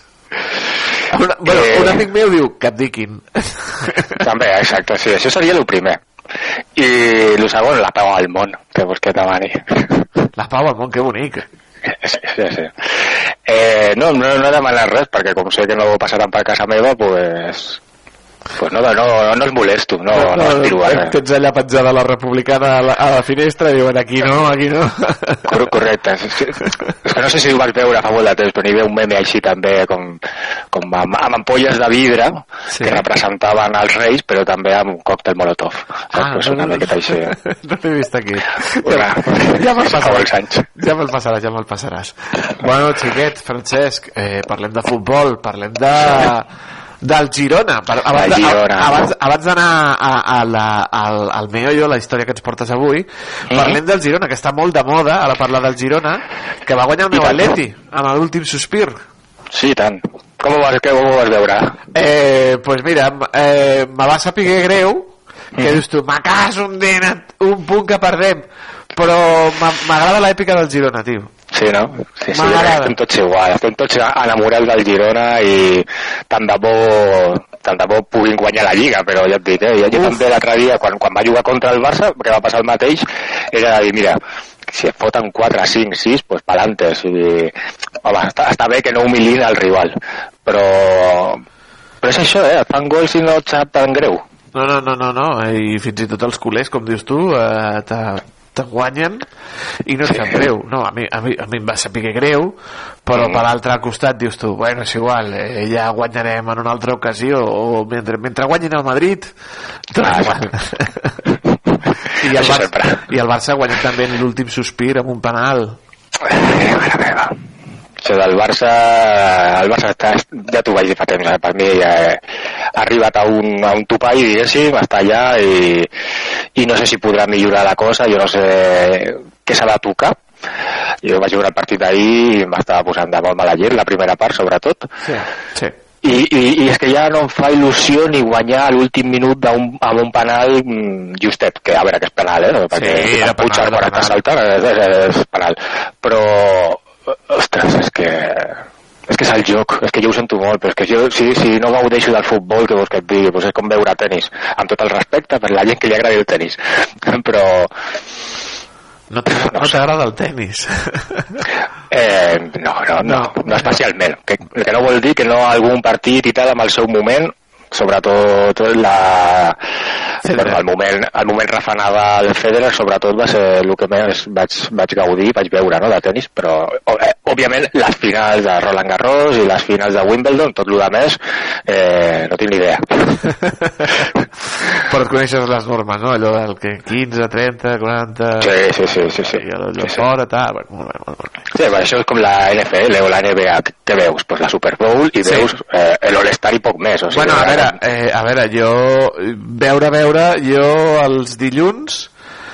Una, bueno, Eh. un amic meu diu que abdiquin. [LAUGHS] També, exacte, sí, això seria el primer. I el segon, la pau al món, que vols que et demani. [LAUGHS] La pau al món, que bonic. Sí, sí, sí. Eh, no, no, no he demanat res, perquè com sé que no passaran per casa meva, pues, pues no, no, no, no els molesto, no, no, no aspiro a res. tens allà penjada la republicana a la, a la finestra i diuen aquí no, aquí no. Cor correcte. És, que no sé si ho vas veure fa molt de temps, però n'hi havia un meme així també com, com amb, amb ampolles de vidre sí. que representaven els reis, però també amb un còctel molotov. Ah, pues una miqueta així. [LAUGHS] no l'he vist aquí. Una, ja me'l [LAUGHS] passaràs. Ja me'l passaràs, ja me'l passaràs. Bueno, xiquet, Francesc, eh, parlem de futbol, parlem de del Girona. Per, abans, Girona. a- abans, abans d'anar a, a la, al, al meollo, la història que ens portes avui, Mhm. parlem del Girona, que està molt de moda, ara parlar del Girona, que va guanyar el meu. Atleti, amb l'últim sospir. Sí, i tant. Com ho vas, com ho vas veure? Eh, pues mira, eh, me va saber greu que dius tu, me un un punt que perdem però m'a- m'agrada l'èpica del Girona, tio Sí, no? Sí, sí, estem tots igual, estem tots enamorats del Girona i tant de bo tant de bo puguin guanyar la Lliga, però ja et dic, eh? jo també l'altre dia, quan, quan va jugar contra el Barça, que va passar el mateix, era de dir, mira, si et foten 4, 5, 6, pues pa'lante. O sigui, home, està, està bé que no humilin el rival, però, però és això, eh? Et fan gols i no et sap tan greu. no, no, no, no, no. i fins i tot els culers, com dius tu eh, te, guanyen i no és cap greu. No, a, mi, a, mi, a mi em va saber greu però Mm. per l'altre costat dius tu bueno, és igual, eh, ja guanyarem en una altra ocasió o mentre, mentre guanyin el Madrid tot Ah, igual [LAUGHS] i el, Barça, i el Barça ha guanyat també en l'últim sospir amb un penal Això del Barça, el Barça està, ja t'ho vaig dir fa temps, eh? per mi eh, ha arribat a un, a un topall, diguéssim, està allà i, i no sé si podrà millorar la cosa, jo no sé què s'ha de tocar. Jo vaig veure el partit d'ahir i m'estava posant de molt mala llet, la primera part sobretot, sí, sí. i, i, i és que ja no em fa il·lusió ni guanyar l'últim minut d'un, amb un penal mm, justet, que a veure que és penal, eh? Perquè Sí, era el Puig penal, quan era penal. saltant és, és, és penal. Però, ostres, és que és que és el joc, és que jo ho sento molt, però és que jo, si, si no gaudeixo del futbol, que vols que et digui, doncs és com veure tennis, amb tot el respecte per la gent que li agradi el tennis, [LAUGHS] però no t'agrada no t'agrada el tennis? [LAUGHS] Eh, no, no, no, no. especialment. Que, que no vol dir que no algun partit i tal amb el seu moment, sobretot la, bueno, el, moment, el moment refanada del Federer sobretot va ser el que més vaig, vaig gaudir, vaig veure no, de tennis, però eh, òbviament les finals de Roland Garros i les finals de Wimbledon, tot el que més eh, no tinc ni idea. però et coneixes les normes, no? Allò del que 15, 30, 40... Sí, sí, sí, sí, sí. I allò fora, tal... Bueno, molt bé. Sí, bueno, això és com la NFL o la NBA. Què veus? Pues la Super Bowl i Sí. veus eh, l'All-Star i poc més. O sigui, Bueno, a veure, eh, a veure, jo veure, veure, jo els dilluns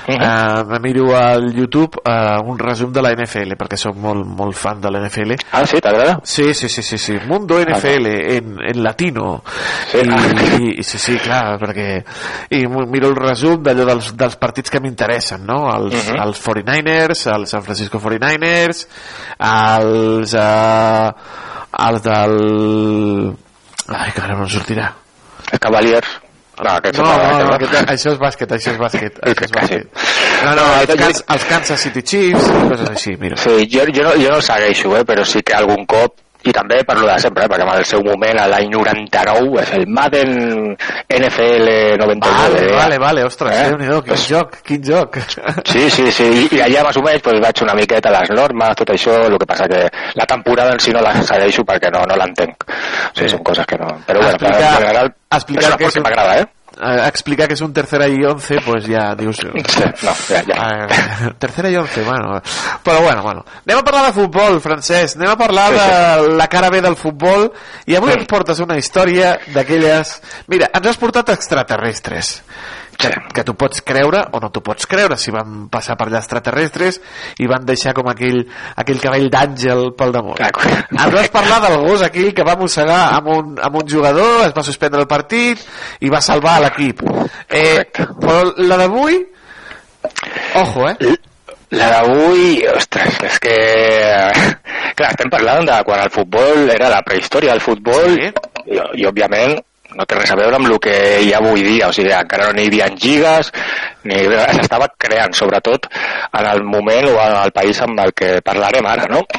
Mhm. eh, me miro al YouTube eh, un resum de la NFL perquè sóc molt, molt fan de la NFL Ah, sí, t'agrada? Sí, sí, sí, sí, sí. Mundo NFL en, en latino Sí. I, i, sí, sí, clar perquè i miro el resum d'allò dels, dels partits que m'interessen no? els, Mhm. els 49ers, els San Francisco 49ers els eh, els del ai, que ara no em sortirà Cavaliers. No, aquests no, són no, no, aquests, aquest, això és bàsquet, això és bàsquet, [LAUGHS] això és bàsquet. No, no, els, Kansas, els Kansas City Chiefs i coses així, mira. Sí, jo, jo, no, jo no segueixo, eh, però sí que algun cop i també per lo de sempre, eh, perquè en el seu moment, a l'any 99, és el Madden NFL 99. Vale, eh? vale, vale, ostres, Eh? déu quin joc, quin joc. Sí, sí, sí, i, i allà més o menys pues, vaig una miqueta a les normes, tot això, el que passa que la temporada en si no la segueixo perquè no, no l'entenc. O sigui, són coses que no... Però bueno, Explicar- en general, explicar és una que és que un- m'agrada, eh? Eh, explicar que és un tercera i once, pues ja dius... Sí, [LAUGHS] no, ja, ja. Tercera i once, bueno. Però bueno, bueno. Anem a parlar de futbol, Francesc. Anem a parlar de la cara B del futbol. I avui ens portes una història d'aquelles... Mira, ens has portat extraterrestres. Que, que tu pots creure o no t'ho pots creure. Si van passar per allà extraterrestres i van deixar com aquell, aquell cabell d'àngel pel damunt. Ens vas parlar del gos aquell que va mossegar amb un, amb un jugador es va suspendre el partit i va salvar l'equip. Eh, però la d'avui ojo eh? La d'avui, ostres, és que... Clar, estem parlant de quan el futbol era la prehistòria del futbol sí. i, i, òbviament, no té res a veure amb el que hi ha avui dia, o sigui, encara no hi havia lligues, ni s'estava creant, sobretot en el moment o en el país amb el que parlarem ara, no? [CLEARS THROAT]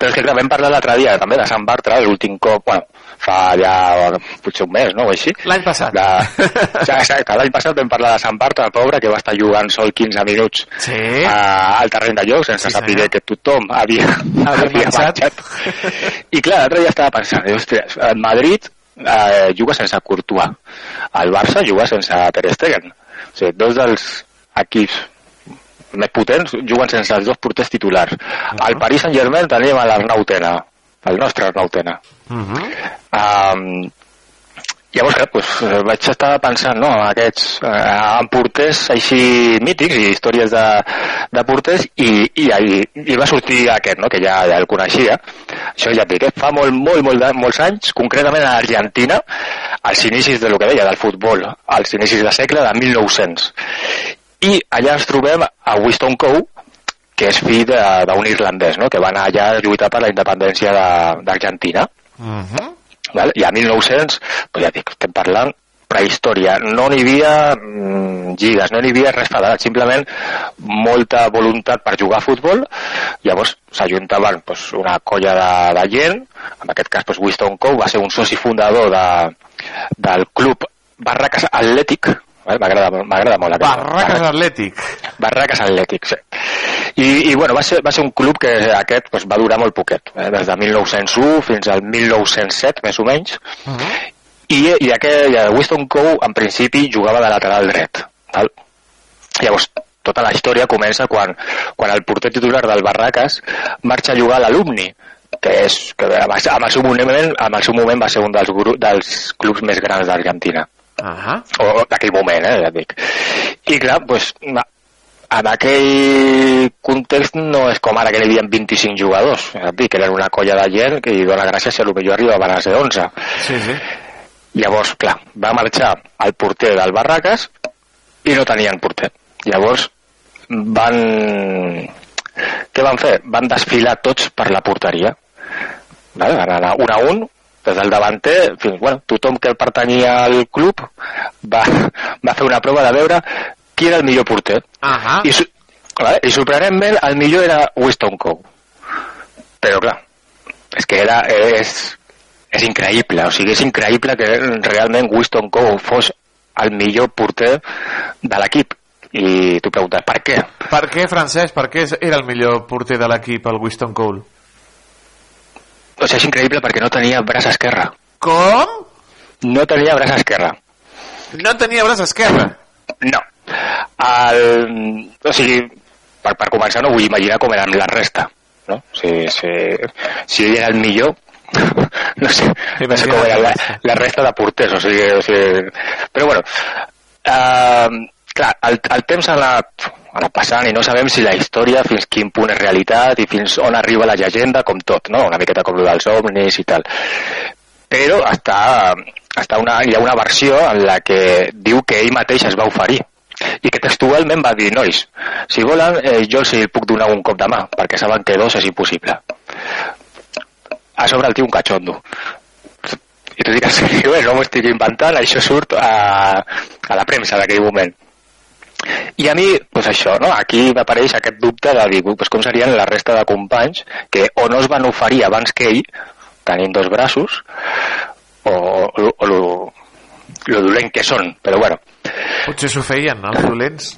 Però és que vam parlar l'altre dia també de Sant Bartra, l'últim cop, bueno, fa ja potser un mes, no? O així. L'any passat. De... Ja, exacte, l'any passat vam parlar de Sant Bartra, el pobre, que va estar jugant sol 15 minuts sí. a, al terreny de lloc, sense Sí, saber senyor. que tothom havia, havia marxat. marxat. I clar, l'altre dia estava pensant, el Madrid eh, juga sense Courtois, el Barça juga sense Ter Stegen. O sigui, dos dels equips més potents juguen sense els dos porters titulars. Al Paris Saint-Germain tenim l'Arnau Tena, el nostre Arnau Tena. Um, llavors, clar, pues, eh, vaig estar pensant no, en aquests eh, en porters així mítics i històries de, de porters i, i, i, i va sortir aquest, no, que ja, ja el coneixia. Això ja et dic, eh, fa molt, molt, molt molts anys, concretament a Argentina, als inicis de lo que deia, del futbol, als inicis de segle de 1900. I allà ens trobem a Winston Coe, que és fill d'un irlandès, no? que va anar allà a lluitar per la independència de- d'Argentina. Val? I a 1900, pues ja dic, estem parlant prehistòria. No n'hi havia mm, lligues, no n'hi havia res federat, simplement molta voluntat per jugar a futbol. Llavors s'ajuntaven pues, una colla de, de gent, en aquest cas pues, Winston Coe va ser un soci fundador de, del club Barracas Atlètic? M'agrada molt aquest. Barracas Atlètic. Barracas Atlètic, sí. I, i bueno, va ser, va ser un club que aquest pues, va durar molt poquet, eh? des de 1901 fins al 1907, més o menys, i, i aquell, Winston Coe en principi jugava de lateral dret. Val? Llavors, tota la història comença quan, quan el porter titular del Barracas marxa a jugar a l'Alumni, que és que amb el- seu moment, amb el seu moment va ser un dels, dels clubs més grans d'Argentina. Uh -huh. O d'aquell moment, eh, ja dic. I clar, doncs, na- en aquell context no és com ara que hi havia 25 jugadors, ja et dic, eren una colla de gent que hi dona gràcies si potser arribaven a ser 11. Sí, sí. Llavors, clar, va marxar el porter del Barracas i no tenien porter. Llavors van... Què van fer? Van desfilar tots per la porteria. Vale? Van anar un a un, des del davanter, fins, bueno, tothom que pertanyia al club va, [LAUGHS] va fer una prova de veure qui era el millor porter. Ahà. I, su- vale? I sorprenentment el millor era Winston Coe. Però clar, és que era, és, és increïble, o sigui, és increïble que realment Winston Coe fos el millor porter de l'equip. I tu preguntes, per què? Per què, Francesc? Per què era el millor porter de l'equip, el Winston Cole? O sigui, és increïble perquè no tenia braç esquerre. Com? No tenia braç esquerre. No tenia braç esquerre? No. El, o sigui, per, per començar no vull imaginar com eren la resta. No? Si, si, si ell era el millor, [LAUGHS] no sé, no sé com era la, la resta de porters. O sigui, o sigui, però bueno, uh, clar, el, el temps ha anat, anat passant i no sabem si la història fins quin punt és realitat i fins on arriba la llegenda, com tot, no? una miqueta com el dels ovnis i tal. Però està, està una, hi ha una versió en la que diu que ell mateix es va oferir i que textualment va dir, nois, si volen, eh, jo els puc donar un cop de mà, perquè saben que dos és impossible. A sobre el tio un catxondo. I tu diràs, bé, no m'ho estic inventant, això surt a, a la premsa d'aquell moment. I a mi, doncs això, no? aquí m'apareix aquest dubte de dir, doncs com serien la resta de companys que o no es van oferir abans que ell, tenint dos braços, o, o, o lo, lo dolent que són, però bueno. Potser s'ho feien, els dolents.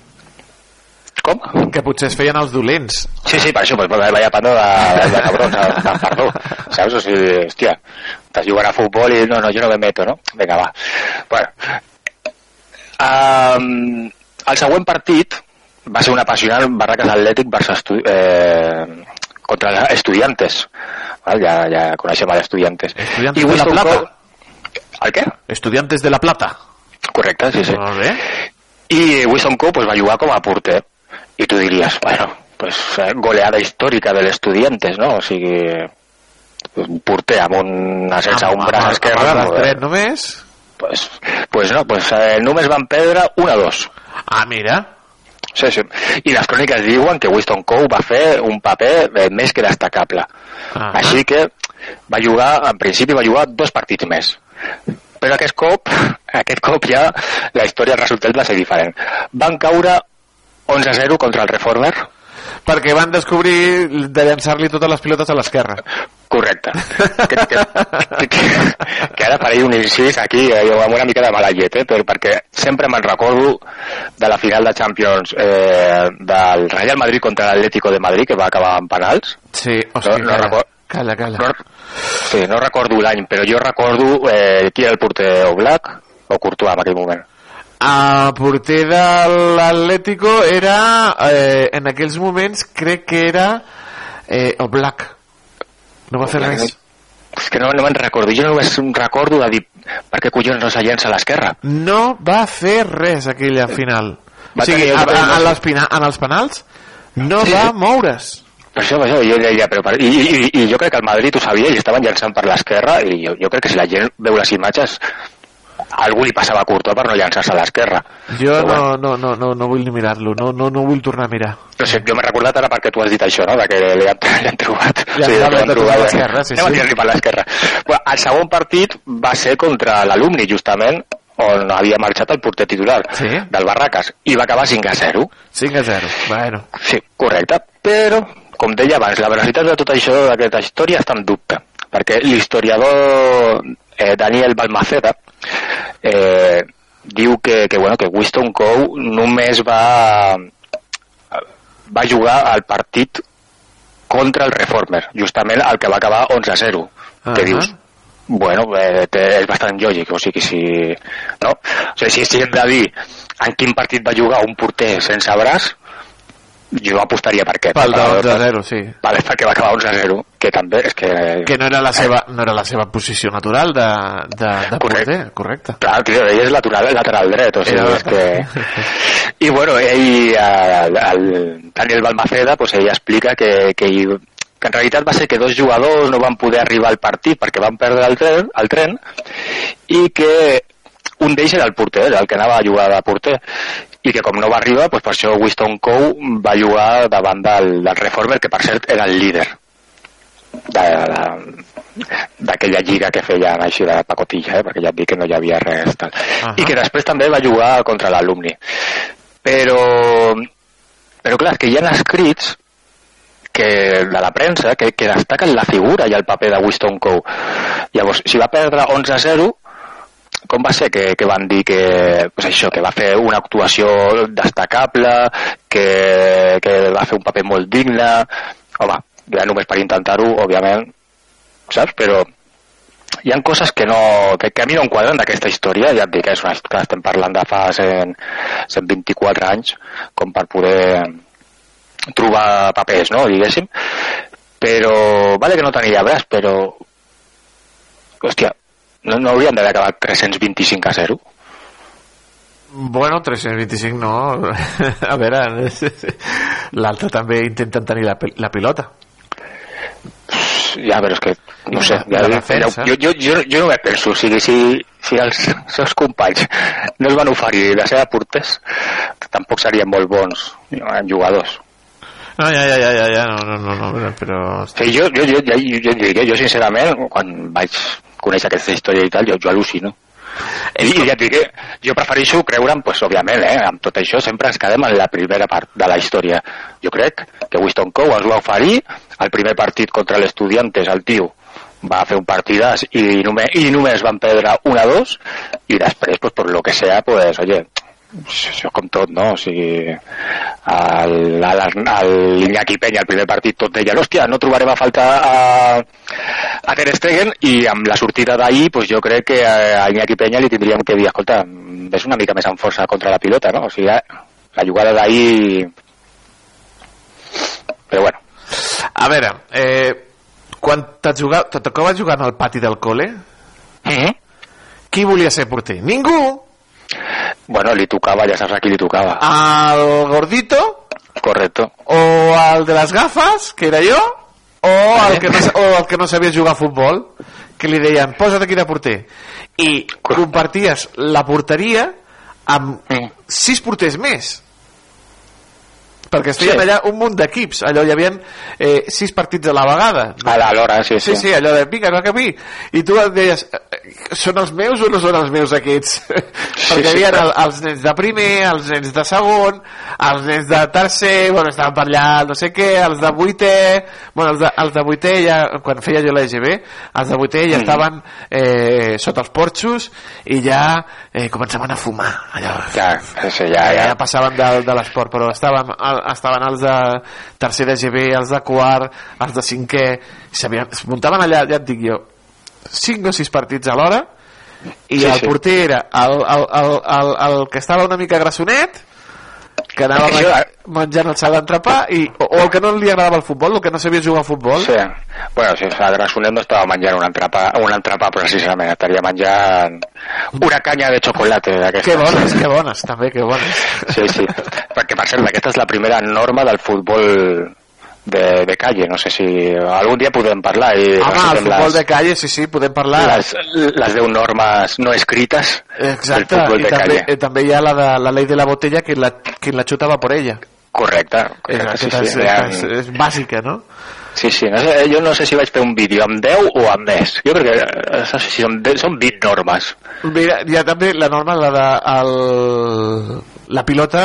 Com? Que potser es feien els dolents. Sí, sí, per això, pues, vaya pando de, de, de cabrón, de, de perdó, saps? O sigui, hòstia, estàs jugant a futbol i no, no, jo no me meto, no? Vinga, va. Bueno, um, el següent partit va ser un apassionant Barracas Atlètic versus eh, contra Estudiantes. Val? Ja, ja coneixem a Estudiantes. Estudiantes de La Plata. El què? Estudiantes de La Plata. Correcte, sí, sí. Molt bé. I Wilson Coe pues, va jugar com a porter. I tu diries, bueno, pues, eh, goleada històrica de l'Estudiantes, no? O sigui, un porter amb un, sense un braç esquerre... Amb el no, dret només? Pues, pues no, pues, eh, només van perdre 1-2. Ah, mira. Sí, sí. I les cròniques diuen que Winston Coe va fer un paper eh, més que destacable. Ah. Així que va jugar, en principi va jugar dos partits més. Però aquest cop, [LAUGHS] aquest cop ja la història el resultat va ser diferent. Van caure 11-0 contra el Reformer. Perquè van descobrir de llançar-li totes les pilotes a l'esquerra. Correcte. Que, que, que, que, ara faré un incís aquí, eh, jo amb una mica de mala llet, eh, però perquè sempre me'n recordo de la final de Champions eh, del Real Madrid contra l'Atlético de Madrid, que va acabar en penals. Sí, hòstia, no, no calla, record- calla, calla. No, sí, no recordo l'any, però jo recordo eh, qui era el porter, o Black o Courtois en aquell moment. El porter de l'Atlético era, eh, en aquells moments, crec que era eh, el Black. No va fer res. És que no, no me'n recordo. Jo només recordo de dir per què collons no se llença a l'esquerra. No va fer res aquella final. Va o sigui, a, a, a les pina, en els penals no Sí. va moure's. Per això, per això jo deia, però per, i, i, i jo crec que el Madrid ho sabia i estaven llançant per l'esquerra i jo, jo crec que si la gent veu les imatges algú li passava a Courtois per no llançar-se a l'esquerra. Jo Però no, no, no, no, no vull ni mirar-lo, no, no, no vull tornar a mirar. No sé, jo m'he recordat ara perquè tu has dit això, no?, de que li han, [LAUGHS] li han trobat. Li han que trobat tota l'esquerra, sí, Anem a sí. tirar-li per l'esquerra. Bueno, el segon partit va ser contra l'alumni, justament, on havia marxat el porter titular sí? del Barracas, i va acabar 5 a 0. 5 a 0, bueno. Sí, correcte. Però, com deia abans, la veracitat de tot això, d'aquesta història, està en dubte. Perquè l'historiador eh, Daniel Balmaceda eh, diu que, que, bueno, que Winston Coe només va, va jugar al partit contra el Reformer, justament el que va acabar 11 a 0. Ah. Que dius, bueno, eh, té, és bastant lògic, o sigui, si, no? o sigui, si, si hem de dir en quin partit va jugar un porter sense braç, jo apostaria per què? Pel de Per- 11 a 0, sí. Vale, perquè va acabar 11 a 0, que també és que... Que no era la seva, no era la seva posició natural de, de, de porter, correcte. Clar, tio, ell és lateral, lateral dret, o sigui, Era- és que... I bueno, ell, el, el Daniel Balmaceda, pues ell explica que, que, ell, que en realitat va ser que dos jugadors no van poder arribar al partit perquè van perdre el tren, el tren i que un d'ells era el porter, el que anava a jugar de porter i que com no va arribar, pues per això Winston Coe va jugar davant del, del Reformer, que per cert era el líder de, de, d'aquella lliga que feien així de pacotilla, eh? perquè ja et dic que no hi havia res tal. Ahà. I que després també va jugar contra l'alumni. Però, però clar, que hi ha escrits que de la premsa que, que destaquen la figura i el paper de Winston Coe. Llavors, si va perdre 11 a 0, com va ser que, que van dir que, pues això, que va fer una actuació destacable, que, que va fer un paper molt digne, home, ja només per intentar-ho, òbviament, saps? Però hi han coses que, no, que, que a mi no em quadren d'aquesta història, ja et dic, és una, que estem parlant de fa 100, 124 anys, com per poder trobar papers, no?, diguéssim, però, vale que no tenia braç, però, hòstia, no, no haurien d'haver acabat 325 a 0? Bueno, 325 no. [LAUGHS] A veure, [LAUGHS] l'altre també intenten tenir la, la pilota. Ja, però és que, no sé, ja, la ja, defensa. jo, jo, jo, jo no me penso, o sigui, si, si els [LAUGHS] seus companys no es van oferir de ser porters, tampoc serien molt bons eh, jugadors. No, ja, ja, ja, ja, ja no, no, no, no, però... Sí, jo, jo, jo, jo, jo, jo, dic, jo sincerament, quan vaig conèixer aquesta història i tal, jo, jo al·lucino. I, i ja et dic, eh, jo prefereixo creure'm, pues, òbviament, eh, amb tot això sempre ens quedem en la primera part de la història. Jo crec que Winston Coe ens va oferir el primer partit contra l'Estudiantes, el tio va fer un partidàs i només, i només van perdre 1 a 2 i després, pues, per lo que sea, pues, oye, això és com tot, no? O sigui, el, el, el el primer partit, tot deia, hòstia, no trobarem a falta a, a Ter Stegen, i amb la sortida d'ahir, pues jo crec que a Iñaki Peña li tindríem que dir, escolta, ves una mica més amb força contra la pilota, no? O sigui, la, la jugada d'ahir... Però bueno. A veure, eh, quan te jugava, te tocava jugar al pati del col·le, Mhm. qui volia ser porter? Ningú! Bueno, li tocava, ja saps a qui li tocava. Al gordito, Correcto. o al de les gafes, que era jo, o al que no, o al que no sabia jugar a futbol, que li deien, posa't aquí de porter. I comparties la porteria amb sis porters més. Perquè estiguien Sí. allà un munt d'equips allò hi havia eh, sis partits a la vegada A l'hora, sí, sí. sí, sí, allò de vinga, no camí i tu et deies, eh, són els meus o no són els meus aquests? [LAUGHS] perquè hi sí, havia clar. el, els nens de primer els nens de segon els nens de tercer, bueno, estaven per allà no sé què, els de vuitè bueno, els de, els de vuitè ja, quan feia jo l'EGB els de vuitè ja Mm. estaven eh, sota els porxos i ja eh, començaven a fumar allò, Ja, sí, ja, ja, ja. passaven de, de l'esport però estaven, el- estaven els de tercer de GB, els de quart els de cinquè es muntaven allà, ja et dic jo 5 o 6 partits a l'hora i Sí, el porter era el, el, el, el, el que estava una mica grassonet que anava Això- men- menjant el sal d'entrepà i, o, o el que no li agradava el futbol, el que no sabia jugar a futbol Sí. Bueno, si el Grassonet no estava menjant un entrepà, un entrepà precisament, estaria menjant una canya de xocolata d'aquestes. que bones, que bones també, que bones Sí, sí. Perquè, per cert, aquesta és la primera norma del futbol de, de calle. No sé si algun dia podem parlar i home, el futbol les, de calle, sí, sí, podem parlar les, les 10 normes no escrites Exacte, del futbol i de també, calle. eh, també hi ha la de la ley de la botella que la, quien la xuta va por ella Correcte. correcte sí, sí, és, ha- és, és bàsica, no? Sí, sí, no sé, jo no sé si vaig fer un vídeo amb 10 o amb més. Jo crec que eh, no sé si són, de- són 20 normes. Mira, hi ha també la norma, la de el, la pilota,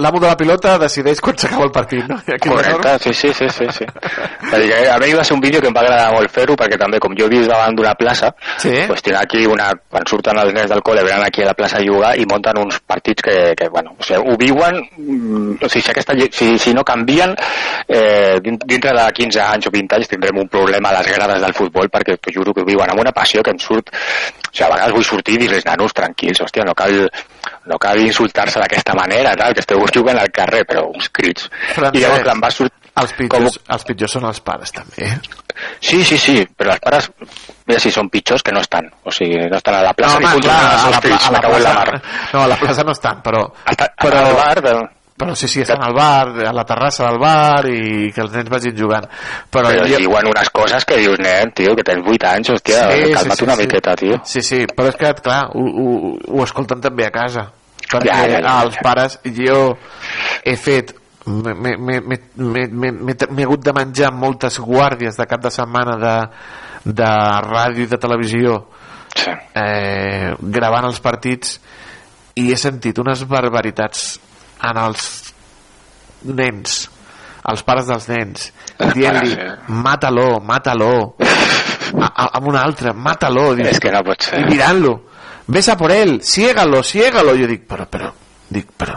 l'amo de la pilota decideix quan s'acaba el partit, no? Correcte, sí, sí, sí, sí, sí. Que a mi va ser un vídeo que em va agradar molt fer-ho perquè també com jo he vist davant d'una plaça Sí. pues tenen aquí una, quan surten els nens del col·le venen aquí a la plaça a jugar i munten uns partits que, que bueno, o sigui, ho viuen mm, o sigui, si, aquesta, si, si no canvien eh, din- dintre de 15 anys o 20 anys tindrem un problema a les grades del futbol perquè t'ho juro que ho viuen amb una passió que em surt sigui, a vegades vull sortir i dir-los nanos tranquils, hòstia, no cal, no cal insultar-se d'aquesta manera tal, que esteu jugant al carrer però uns crits Francesc, i llavors em va sortir els pitjors, els pitjors són els pares també eh? Sí, sí, sí, però els pares, mira si són pitjors que no estan. O sigui, no estan a la plaça no, ni home, controlant clar, a seus la, a la me cago en la mar. plaça no, a la plaça no estan però, Però... però, Al bar, de... però sí, sí, estan al bar a la terrassa del bar i que els nens vagin jugant però, però jo, diuen unes coses que dius, nen, tio, que tens 8 anys, hòstia, calma't una miqueta, tio. Sí, sí, però és que, clar, ho, ho, ho escolten també a casa. Perquè Ja, ja, ja, els pares, jo he fet m'he hagut de menjar moltes guàrdies de cap de setmana de, de ràdio i de televisió sí. eh, gravant els partits i he sentit unes barbaritats en els nens els pares dels nens dient-li, [LAUGHS] mata-lo, mata-lo a, amb un altre, mata-lo És que no pot ser. i mirant-lo ves a por él, ciégalo, ciégalo jo dic, però, però, dic, però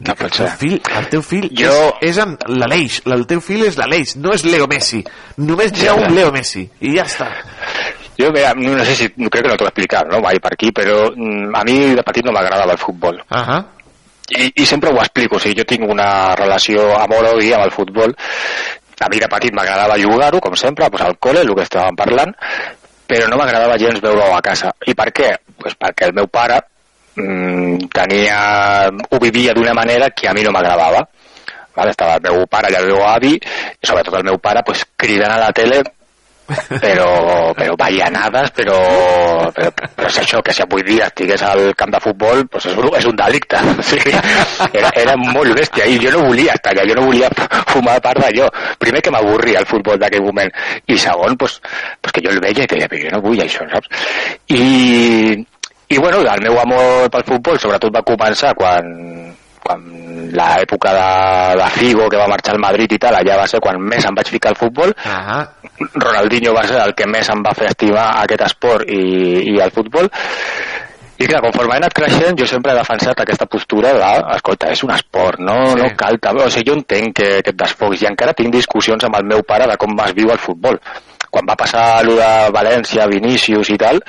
no pot el teu ser. fill, el teu fill Jo- és, és en l'Aleix el teu fill és l'Aleix, no és Leo Messi només hi ha un Leo Messi i ja està Jo, mira, no sé si, crec que no t'ho he explicat, no, mai per aquí, però mm, a mi de petit no m'agradava el futbol. uh -huh. I, I sempre ho explico, o sigui, jo tinc una relació amor-odi amb el futbol. A mi de petit m'agradava jugar-ho, com sempre, pues, al col·le, el que estàvem parlant, però no m'agradava gens veure-ho a casa. I per què? Pues perquè el meu pare mm, tenia, ho vivia d'una manera que a mi no m'agradava. Vale? Estava el meu pare i el meu avi, i sobretot el meu pare, pues, cridant a la tele però, però ballanades, però, però, però és això, que si avui dia estigués al camp de futbol, pues és, un- és un delicte. [LAUGHS] O sigui, era, era molt bèstia i jo no volia estar allà, jo no volia formar part d'allò. Primer que m'avorria el futbol d'aquell moment i segon, pues, pues que jo el veia i deia, però jo no vull això, saps? I, i bueno, el meu amor pel futbol sobretot va començar quan, quan l'època de, de Figo que va marxar al Madrid i tal, allà va ser quan més em vaig ficar al futbol uh -huh. Ronaldinho va ser el que més em va fer estimar aquest esport i, i el futbol i clar, conforme he anat creixent jo sempre he defensat aquesta postura de, escolta, és un esport, no, Sí. no cal o sigui, jo entenc que, que et desfoguis i encara tinc discussions amb el meu pare de com es viu el futbol quan va passar allò de València, Vinícius i tal,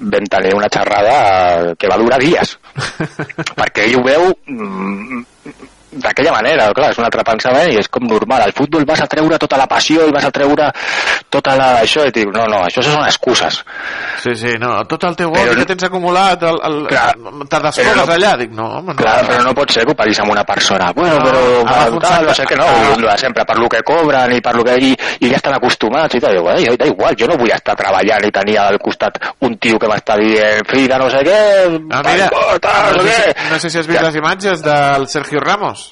vam tenir una xerrada que va durar dies. [LAUGHS] Perquè ell ho veu mm, d'aquella manera, clar, és un altre pensament i és com normal, al futbol vas a treure tota la passió i vas a treure tota la... això, i dic, no, no, això són excuses Sí, sí, no, tot el teu Però no- que tens acumulat, el, el, Clar. te no- allà, dic, no, home, no. Clar, però no pot ser que ho paris amb una persona. Bueno, No, però agafa tal, no sé què, no, Ah. de sempre, per lo que cobren i per lo que... I, i ja estan acostumats i tal. "Ai, da igual, jo no vull estar treballant i tenir al costat un tio que m'està dient, filla, no sé què... Ah, mira, tal, no, sé sé, què". si- no sé si has vist les imatges del Sergio Ramos.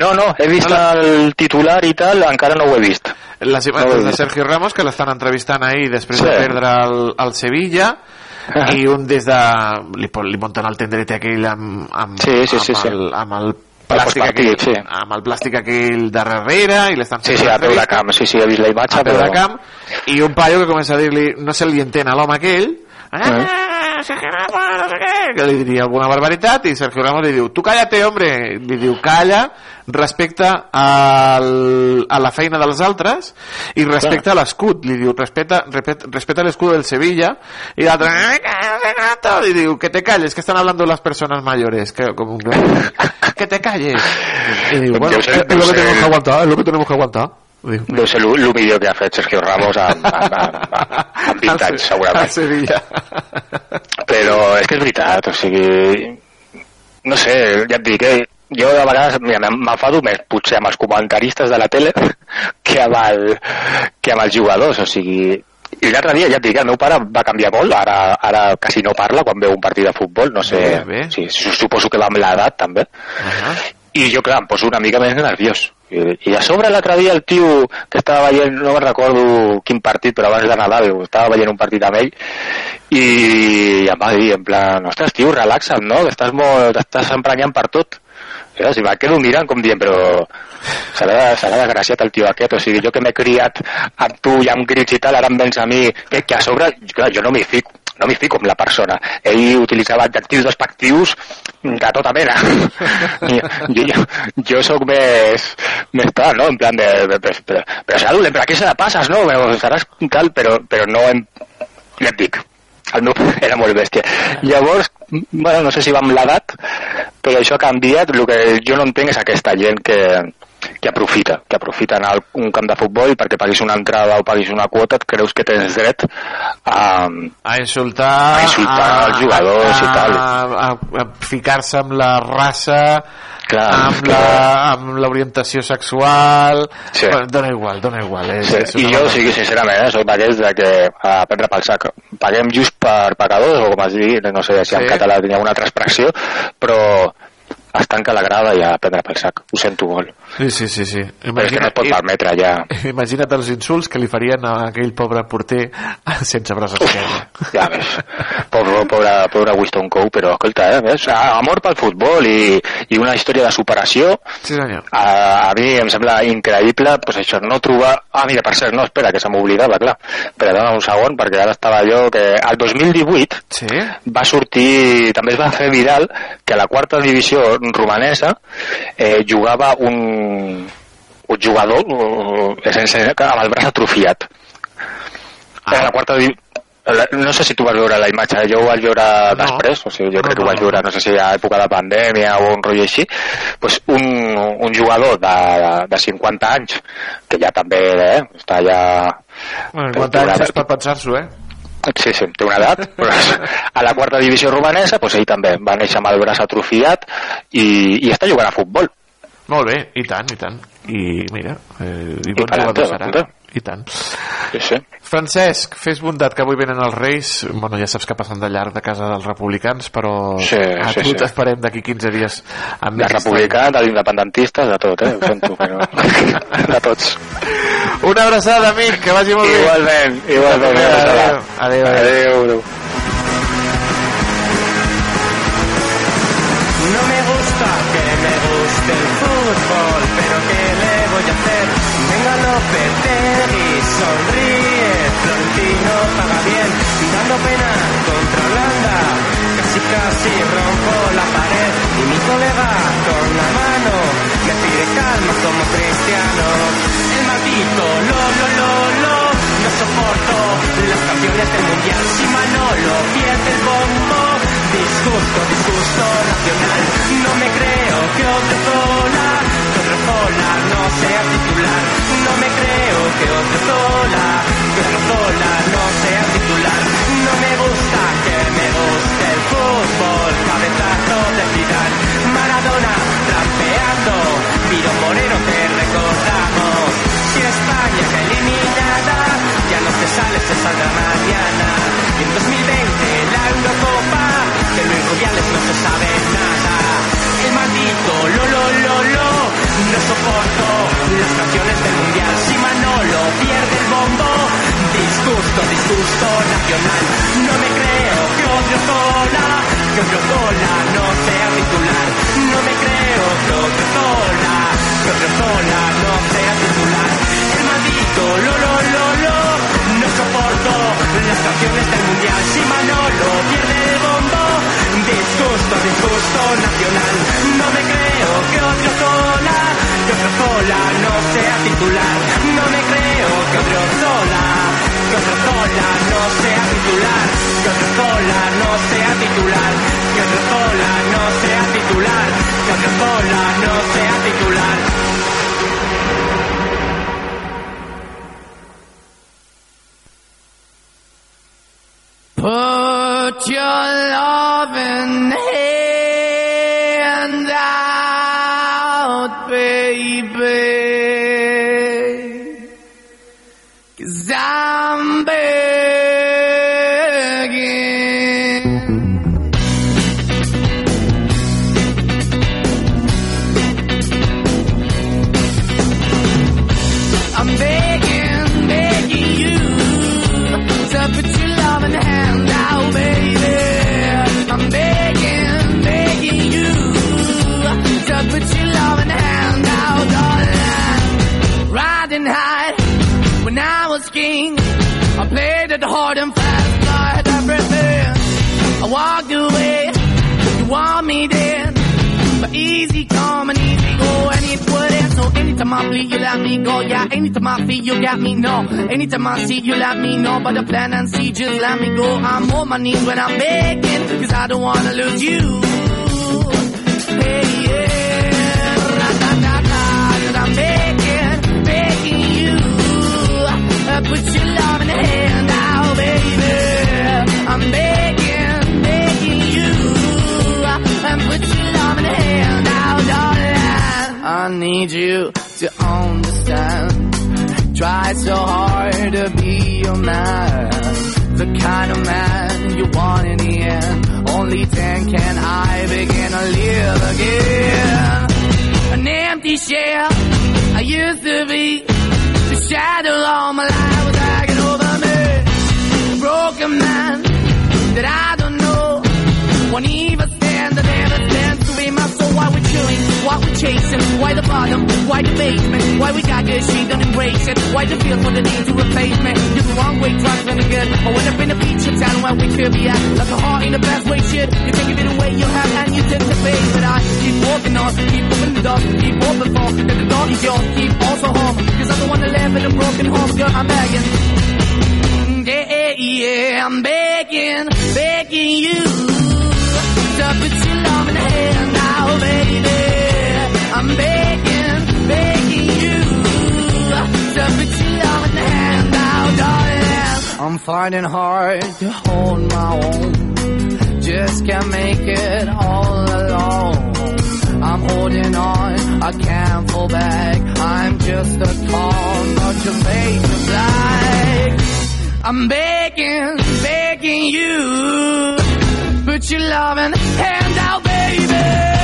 No, no, he vist el titular i tal, encara no ho he vist. Les No imatges de vist. Sergio Ramos que l'estan entrevistant ahir després Sí. de perdre el, el Sevilla i un des de... li, li munten el tendrete aquell amb, amb, Sí, sí, sí, amb, sí. el, amb el plàstic aquell, sí. amb el plàstic aquell de darrere i l'estan Sí, fent sí, una a peu de camp, sí, sí, he vist la imatge, a peu però... de camp i un paio que comença a dir-li no se li entén a l'home aquell Eh? Ramos, no sé què, que li diria alguna barbaritat i Sergio Ramos li diu, tu cállate hombre li diu, calla respecte al, a la feina dels altres i respecte a l'escut li diu, respecta, respecta, respecta l'escut del Sevilla i l'altre li diu, que te calles que estan hablando las personas mayores que, com, [LAUGHS] que te calles i diu, bueno, es, lo que tenemos que aguantar es lo que tenemos que aguantar Diu, Deu ser el millor que ha fet Sergio Ramos amb, amb, amb, amb 20 [LAUGHS] anys, segurament. Sevilla Però és que és veritat, o sigui... No sé, ja et dic, eh? jo de vegades m'enfado més potser amb els comentaristes de la tele [LAUGHS] que amb, el, que amb els jugadors, o sigui... I l'altre dia, ja et dic, el meu pare va canviar molt, ara, ara quasi no parla quan veu un partit de futbol, no sé, Bé, bé. Sí, suposo que va amb l'edat també, i jo, clar, em poso una mica més nerviós. I, i a sobre l'altre dia el tio que estava veient, no me'n recordo quin partit, però abans de Nadal estava veient un partit amb ell i em va dir, en plan, ostres, tio, relaxa't, no? Que estàs molt, t'estàs emprenyant per tot. I llavors, i me quedo mirant com dient, però serà, serà desgraciat el tio aquest, o sigui, jo que m'he criat amb tu i amb grits i tal, ara em vens a mi, que, que a sobre, clar, jo no m'hi fico, no m'hi fico amb la persona. Ell utilitzava adjectius despectius de tota mena. [LAUGHS] I, jo, jo, jo sóc més, més tal, no? En plan de, de, de, però, però però a què se la passes, no? Però seràs tal, però, però no em... Ja et dic, el meu era molt bèstia. Llavors, bueno, no sé si va amb l'edat, però això ha canviat. El que jo no entenc és aquesta gent que, que aprofita, que aprofita anar a un camp de futbol i perquè paguis una entrada o paguis una quota et creus que tens dret a, a insultar, a insultar els jugadors i tal. a, a, a ficar-se amb la raça Clar, amb que- la- amb l'orientació sexual Sí. bueno, dona igual, dona igual és, Sí, és I jo, sigui, sincerament, eh, soc d'aquells de que a prendre pel sac. Paguem just per pecadors, o com es digui, no sé si en Sí. català tenia una altra expressió, però es tanca la grada i a prendre pel sac. Ho sento molt. sí, sí, sí, sí. Però és que no es pot permetre ja. [LAUGHS] imagina't els insults que li farien a aquell pobre porter [LAUGHS] sense braç esquerre Ja ves. Pobre, pobre, pobre Winston Coe, però escolta, eh, ves? Amor pel futbol i, i una història de superació. Sí, senyor. A, a mi em sembla increïble, pues això, no trobar... Ah, mira, per cert, no, espera, que se m'oblidava, clar. Espera, dona un segon, perquè ara estava jo que... El 2018 sí? va sortir, també es va fer viral, que a la quarta divisió romanesa eh, jugava un, un jugador eh, sense, amb el braç atrofiat. Ah. A la quarta divisió no sé si tu vas veure la imatge, jo ho vaig veure no. després, o sigui, jo crec que ho vaig veure, no sé si a època de pandèmia o un rotllo així, pues un, un jugador de, de 50 anys, que ja també eh, està ja... bueno, té quant una anys és per pensar-s'ho, eh? Sí, sí, té una edat. [LAUGHS] Però a la quarta divisió romanesa, pues ell també va néixer amb el braç atrofiat i, i està jugant a futbol. Molt bé, i tant, i tant. I mira, eh, i bon per jugador serà. per I tant. Sí, sí. Francesc, fes bondat que avui venen els Reis. Bueno, ja saps que passen de llarg de casa dels republicans, però Sí, a sí, tu sí. t'esperem d'aquí 15 dies amb De republicans, dels independentistes, de tot, eh? Ho sento, però... [LAUGHS] De tots. Una abraçada, amic, que vagi molt bé. Igualment, igualment. Adéu, adéu, adéu. Adéu, adéu. Venga Lopetegui, sonríe, Florentino paga bien, dando pena contra Holanda, casi casi rompo la pared y mi colega con la mano me pide calma como cristiano. El maldito lo lo lo lo, no soporto las canciones del mundial, si Manolo pierde el bombo, disgusto, disgusto nacional, no me creo que Odriozola, que Odriozola no sea titular, no me creo que Odriozola, que Odriozola no sea titular, no me gusta que me guste el fútbol, cabezazo de Maradona trapeando, Piro Moreno te recordamos, si España es eliminada, ya no se sale, se saldrá mañana, y en 2020 la Eurocopa, no se sabe nada. El maldito lo lo lo no soporto las canciones del mundial. Si Manolo pierde el bombo, disgusto, disgusto nacional. No me creo que otro sola, que otro sola no sea titular. No me creo que otro sola, que otro sola no sea titular. El maldito lo lo lo no soporto las canciones del mundial. Si Manolo pierde el bombo, disgusto, disgusto nacional. No me creo que Odriozola, que Odriozola no sea titular. No me creo que Odriozola, que Odriozola no sea titular. Que Odriozola no sea titular. Que Odriozola no sea titular. Que Odriozola no sea titular. Put your loving anytime I bleed, you let me go. Yeah, anytime I feel, you got me. No, anytime I see, you let me know. But the plan and see, just let me go. I'm on my knees when I'm begging, cause I don't wanna lose you. Hey, yeah, da, da, da, da, I'm begging, begging you. Uh, put your love in the hand out, baby. I'm begging, I need you to understand. Try so hard to be your man. The kind of man you want in the end. Only then can I begin to live again. An empty shell I used to be. The shadow all my life chasing? Why the bottom? Why the basement? Why we got good, she don't embrace it? Why the feel for the need to replace me? You're the wrong way, trying to good. I went up in a feature town where we could be at. Like a heart in the best way, shit. You can give it away, you have, and you tend to pay. But I keep walking on, keep moving the door, keep open for. That the door is yours, keep also home. Cause I'm the one that live in a broken home, girl, I'm begging. Yeah, yeah, I'm begging, begging you to put your love in the hand now, baby. I'm begging, begging you to put your love in hand now, darling. I'm finding hard to hold my own. Just can't make it all alone. I'm holding on, I can't fall back. I'm just a call, not to make a black. I'm begging, begging you. Put your loving hand out, baby.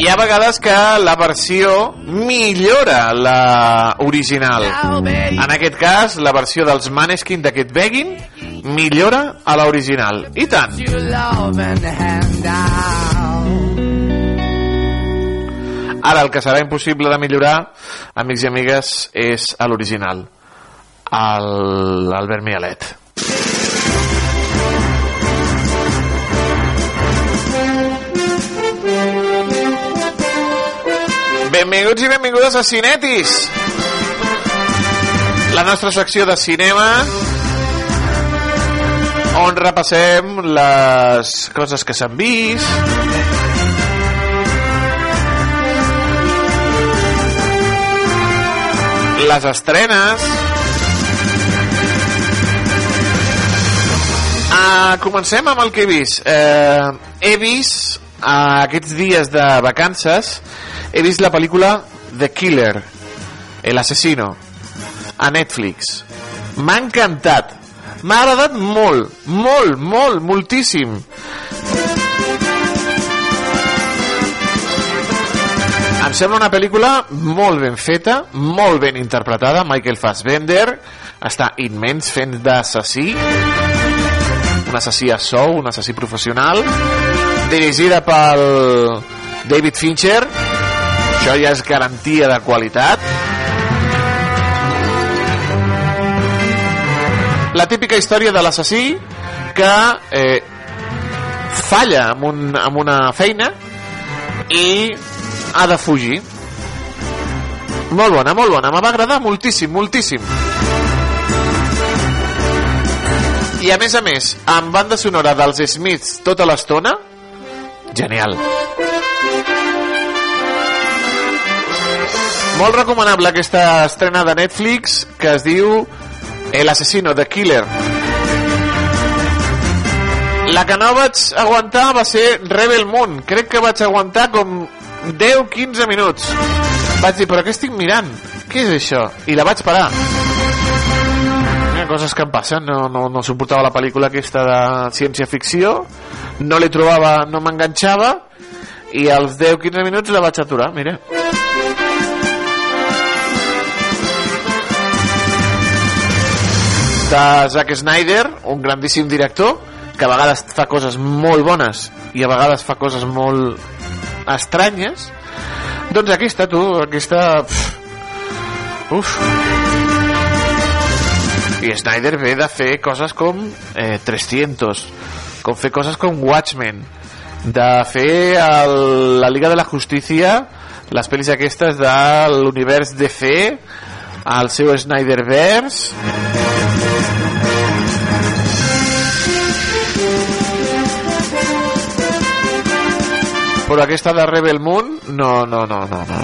Hi ha vegades que la versió millora la original. En aquest cas, la versió dels Maneskin d'aquest Begging millora a la original. I tant. Ara, el que serà impossible de millorar, amics i amigues, és a l'original. L'Albert Mialet. Benvinguts i benvingudes a Cinetis. La nostra secció de cinema on repassem les coses que s'han vist, les estrenes uh, comencem amb el que he vist uh, he vist uh, aquests dies de vacances he vist la pel·lícula The Killer El Asesino a Netflix. M'ha encantat. M'ha agradat molt, molt, molt, moltíssim. Em sembla una pel·lícula molt ben feta, molt ben interpretada. Michael Fassbender està immens fent d'assassí. Un assassí a sou, un assassí professional. Dirigida pel David Fincher. Això ja és garantia de qualitat. La típica història de l'assassí que eh, falla amb, un, amb una feina i ha de fugir. Molt bona, molt bona. Me va agradar moltíssim, moltíssim. I a més a més, amb banda sonora dels Smiths tota l'estona, genial. Molt recomanable aquesta estrena de Netflix que es diu El asesino, The Killer. La que no vaig aguantar va ser Rebel Moon. Crec que vaig aguantar com 10-15 minuts. Vaig dir, però què estic mirant? Què és això? I la vaig parar. Hi ha coses que em passen. No, no, no suportava la pel·lícula aquesta de ciència-ficció. No li trobava, no m'enganxava. I als 10-15 minuts la vaig aturar, mira. de Zack Snyder, un grandíssim director, que a vegades fa coses molt bones i a vegades fa coses molt estranyes, doncs aquesta, tu, aquesta... Pff, uf. I Snyder ve de fer coses com eh, 300, com fer coses com Watchmen, de fer el, la Liga de la Justícia, les pel·lis aquestes de l'univers DC, el seu Snyderverse, però aquesta de Rebel Moon no, no, no, no, no.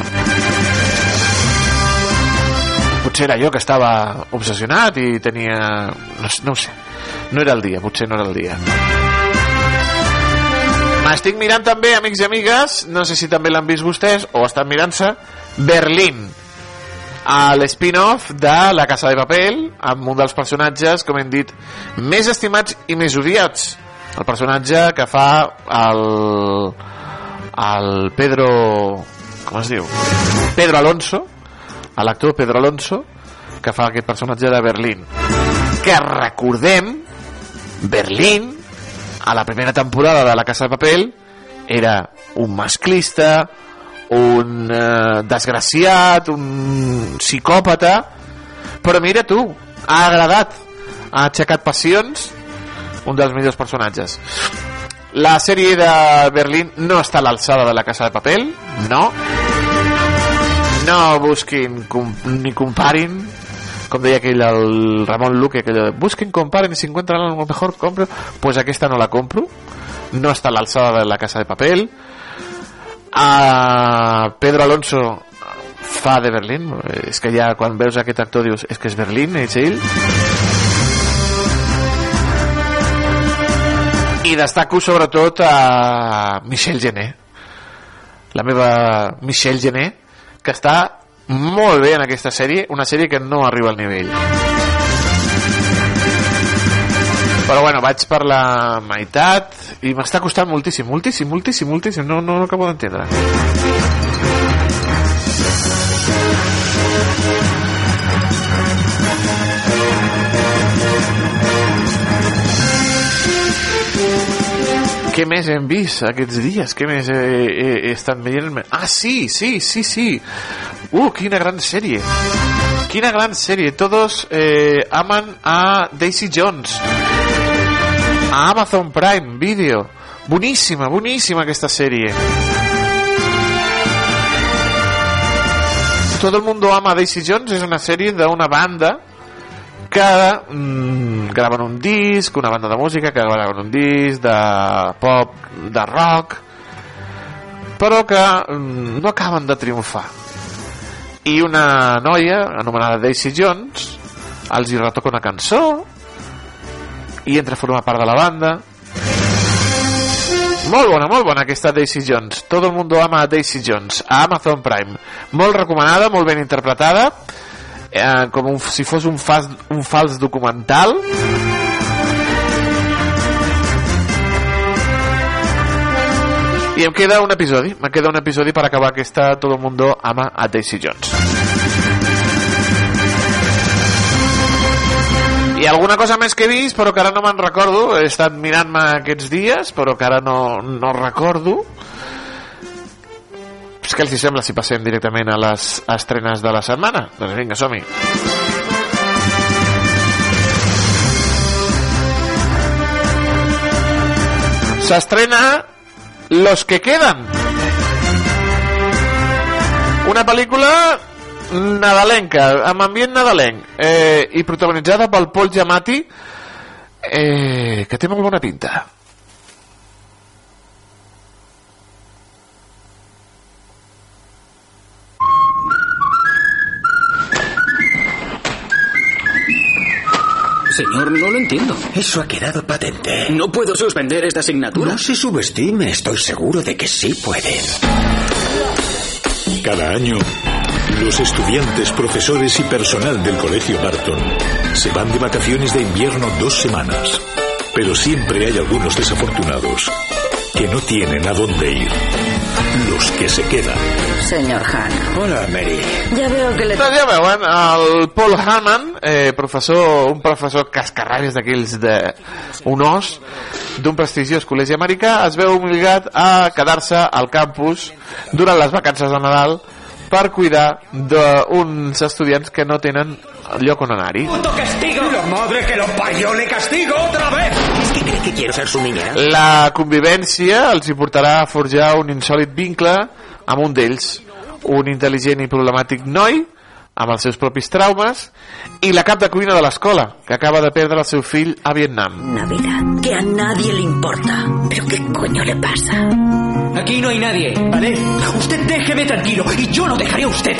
potser era jo que estava obsessionat i tenia no, no ho sé, no era el dia potser no era el dia m'estic mirant també amics i amigues, no sé si també l'han vist vostès o estan mirant-se Berlín. A l'spin-off de La Casa de Papel amb un dels personatges, com hem dit més estimats i més odiats. El personatge que fa el al Pedro com es diu? Pedro Alonso l'actor Pedro Alonso que fa aquest personatge de Berlín. Que recordem Berlín a la primera temporada de La Casa de Papel era un masclista un eh, desgraciat un psicòpata però mira tu ha agradat ha aixecat passions un dels millors personatges la sèrie de Berlín no està a l'alçada de la Casa de Papel, no. No busquin com, ni comparin, com deia aquell el Ramon Luque, aquell de, busquin, comparen i si encuentran algo mejor, compro. Pues aquesta no la compro. No està a l'alçada de la Casa de Papel. A Pedro Alonso fa de Berlín. És que ja quan veus aquest actor dius, és que és Berlín, és ell. i destaco sobretot a Michel Gené la meva Michel Gené que està molt bé en aquesta sèrie una sèrie que no arriba al nivell però bueno, vaig per la meitat i m'està costant moltíssim, moltíssim, moltíssim, moltíssim no, no, no acabo d'entendre què més hem vist aquests dies? Què més he, he, he estat veient? Ah, sí, sí, sí, sí. Uh, quina gran sèrie. Quina gran sèrie. Todos eh, aman a Daisy Jones. A Amazon Prime Video. Boníssima, boníssima aquesta sèrie. Todo el mundo ama a Daisy Jones és una sèrie d'una banda que mm, graven un disc, una banda de música que graven un disc de pop, de rock, però que mm, no acaben de triomfar. I una noia, anomenada Daisy Jones, els hi retoca una cançó i entra a formar part de la banda. Molt bona, molt bona aquesta Daisy Jones. Todo el mundo ama a Daisy Jones, a Amazon Prime. Molt recomanada, molt ben interpretada eh, com un, si fos un fals, un fals documental i em queda un episodi me queda un episodi per acabar aquesta Todo el mundo ama a Daisy Jones i alguna cosa més que he vist però que ara no me'n recordo he estat mirant-me aquests dies però que ara no, no recordo és que els sembla si passem directament a les estrenes de la setmana? Doncs vinga, som-hi. S'estrena Los que quedan. Una pel·lícula nadalenca, amb ambient nadalenc, eh, i protagonitzada pel Paul Giamatti, eh, que té molt bona pinta. Señor, no lo entiendo. Eso ha quedado patente. No puedo suspender esta asignatura. No se subestime, estoy seguro de que sí puede. Cada año, los estudiantes, profesores y personal del Colegio Barton se van de vacaciones de invierno dos semanas. Pero siempre hay algunos desafortunados que no tienen a dónde ir. Los que se quedan. Senyor Han. Hola, Mary. Ja veo que le... Doncs ja veuen, el Paul Hammond, eh, professor, un professor cascarrabies d'aquells de un os, d'un prestigiós col·legi americà, es veu obligat a quedar-se al campus durant les vacances de Nadal per cuidar d'uns estudiants que no tenen lloc on anar-hi. ¡Puto castigo! ¡La madre que lo parió le castigo otra vez! ¿Es que cree que quiero ser su niñera? La convivència els hi portarà a forjar un insòlid vincle amb un d'ells, un intel·ligent i problemàtic noi amb els seus propis traumes i la cap de cuina de l'escola, que acaba de perdre el seu fill a Vietnam. Navidad, que a nadie le importa. ¿Pero qué coño le pasa? Aquí no hay nadie, ¿vale? Usted déjeme tranquilo y yo lo dejaré a usted.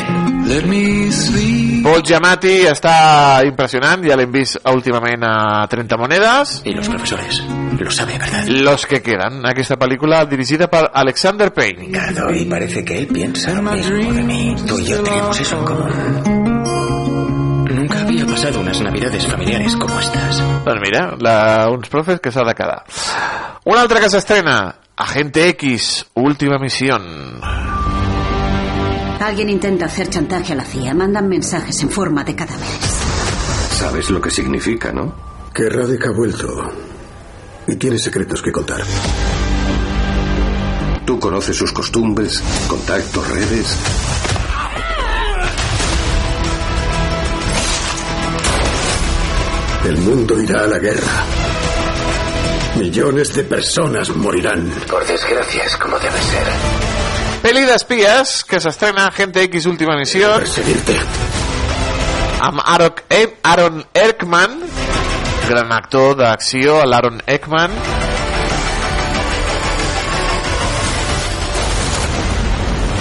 Paul Giamatti està impressionant, ja l'hem vist últimament a 30 monedes. Y los profesores, lo sabe, ¿verdad? Los que queden, aquesta pel·lícula dirigida per Alexander Payne. Ricardo, y parece que él piensa lo mismo de mí. Tú y yo tenemos eso en común. Nunca había pasado unas navidades familiares como estas. Doncs mira, la, uns profes que s'ha de quedar. Un altre que s'estrena, Agente X, Última Misión. Alguien intenta hacer chantaje a la CIA. Mandan mensajes en forma de cadáveres. Sabes lo que significa, ¿no? Que Radek ha vuelto y tiene secretos que contar. Tú conoces sus costumbres, contactos, redes. El mundo irá a la guerra. Millones de personas morirán. Por desgracia es como debe ser. Peli d'espies que s'estrena Agente X Última Missió amb Aaron, E- Aaron Erkman gran actor d'acció l'Aaron Ekman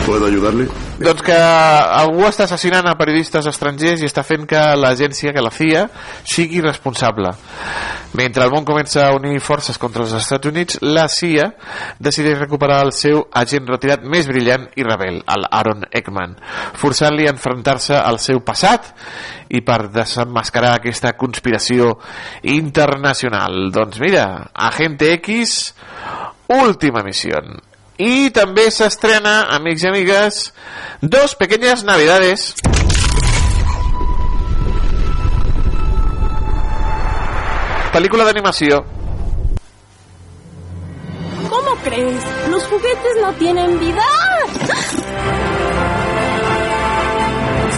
¿Puedo ayudarle? Doncs que algú està assassinant a periodistes estrangers i està fent que l'agència, que la CIA, sigui responsable. Mentre el món comença a unir forces contra els Estats Units, la CIA decideix recuperar el seu agent retirat més brillant i rebel, el Aaron Ekman, forçant-li a enfrontar-se al seu passat i per desenmascarar aquesta conspiració internacional. Doncs mira, Agente X, última missió. I també s'estrena, amics i amigues, Dos Pequeñas Navidades. Película de animació. ¿Cómo crees? Los juguetes no tienen vida.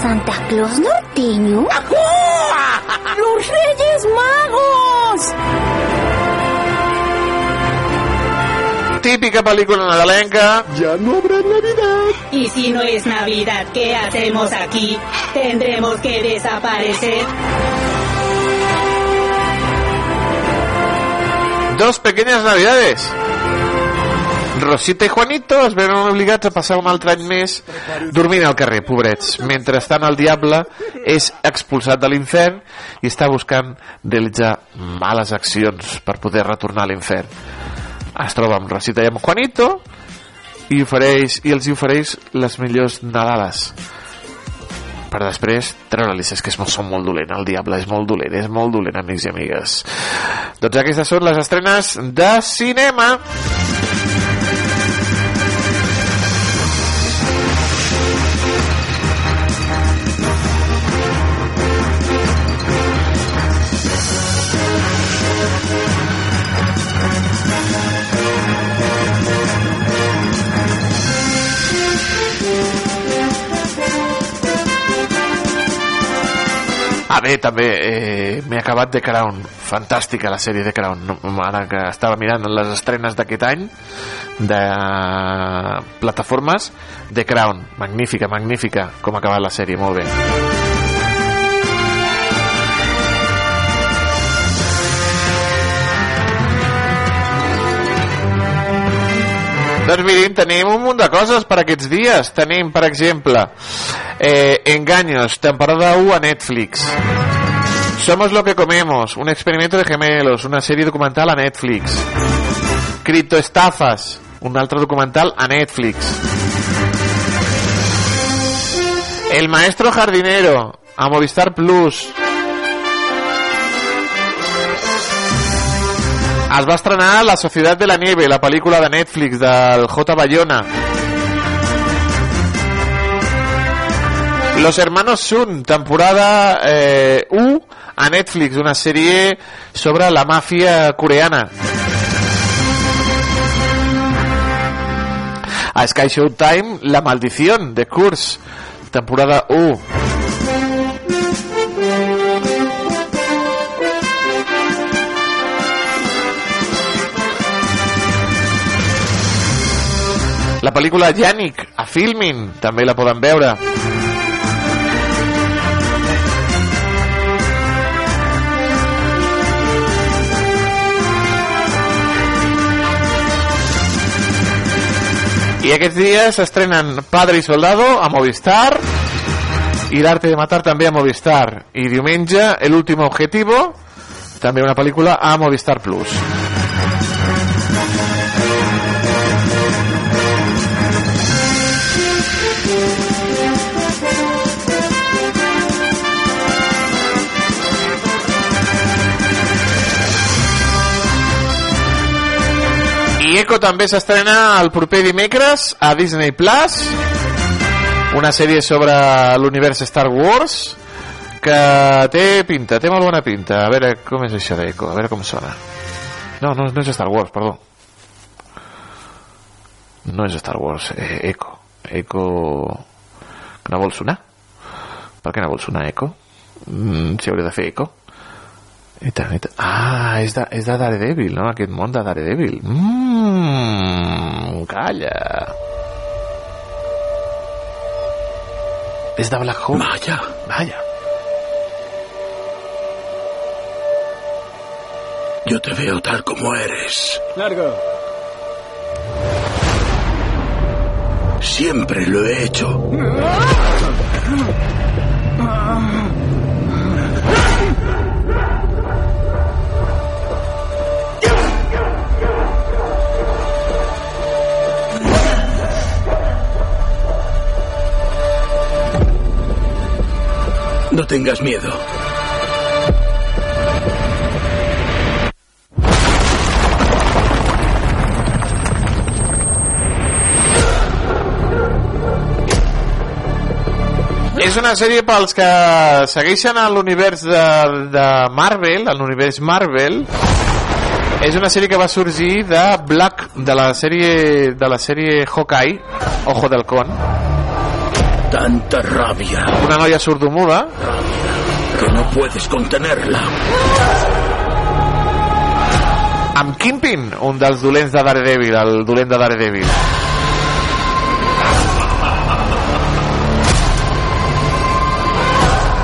¿Santa Claus norteño? ¡Los Reyes Magos! Típica película nadalenca. Ya no habrá Navidad. Y si no es Navidad, ¿qué hacemos aquí? Tendremos que desaparecer. Dos Pequeñas Navidades. Rosita i Juanito es veuen obligats a passar un altre any més dormint al carrer, pobrets. Mentrestant el diable és expulsat de l'infern i està buscant realitzar males accions per poder retornar a l'infern. Es troba amb Rosita i amb Juanito i, ofereix, i els ofereix les millors Nadales. per després treure-li és que és, molt- són molt dolent el diable és molt dolent, és molt dolent amics i amigues doncs aquestes són les estrenes de cinema bé, també eh, m'he acabat de Crown. Fantàstica la sèrie de Crown. Ara que estava mirant les estrenes d'aquest any de plataformes de Crown. Magnífica, magnífica com ha acabat la sèrie, molt bé. Doncs mirin, tenim un munt de coses per aquests dies. Tenim, per exemple, eh, Engaños, temporada 1 a Netflix. Somos lo que comemos, un experimento de gemelos, una serie documental a Netflix. Criptoestafas, un altre documental a Netflix. El maestro jardinero, a Movistar Plus. Es va estrenar La Societat de la Nieve, la pel·lícula de Netflix del J. Bayona. Los Hermanos Sun, temporada eh, 1 a Netflix, una sèrie sobre la màfia coreana. A Sky Showtime, La Maldición, de Kurz, temporada 1. La pel·lícula Yannick, a Filmin, també la poden veure. I aquests dies s'estrenen Padre i Soldado a Movistar i L'Arte de Matar també a Movistar. I diumenge, El último objetivo, també una pel·lícula a Movistar Plus. I Echo també s'estrena el proper dimecres a Disney Plus. Una sèrie sobre l'univers Star Wars que té pinta, té molt bona pinta. A veure com és això d'Echo, a veure com sona. No, no, no és Star Wars, perdó. No és Star Wars, eh, Echo. Echo que no vol sonar? Per què no vol sonar Echo? Mm, si hauria de fer Echo i tant. Ah, és de, és de Daredevil, no? Aquest món de Daredevil. Mmm, calla. És de Black Hole. Vaya. Vaya. Yo te veo tal como eres. Largo. Siempre lo he hecho. No tengas miedo. És una sèrie pels que segueixen a l'univers de, de Marvel, a l'univers Marvel. És una sèrie que va sorgir de Black, de la sèrie de la sèrie Hawkeye, Ojo del Con. Tanta rabia Una noia sordomuda que no puedes contenerla. amb Kingpin, un dels dolents de Daredevil, el dolent de Daredevil.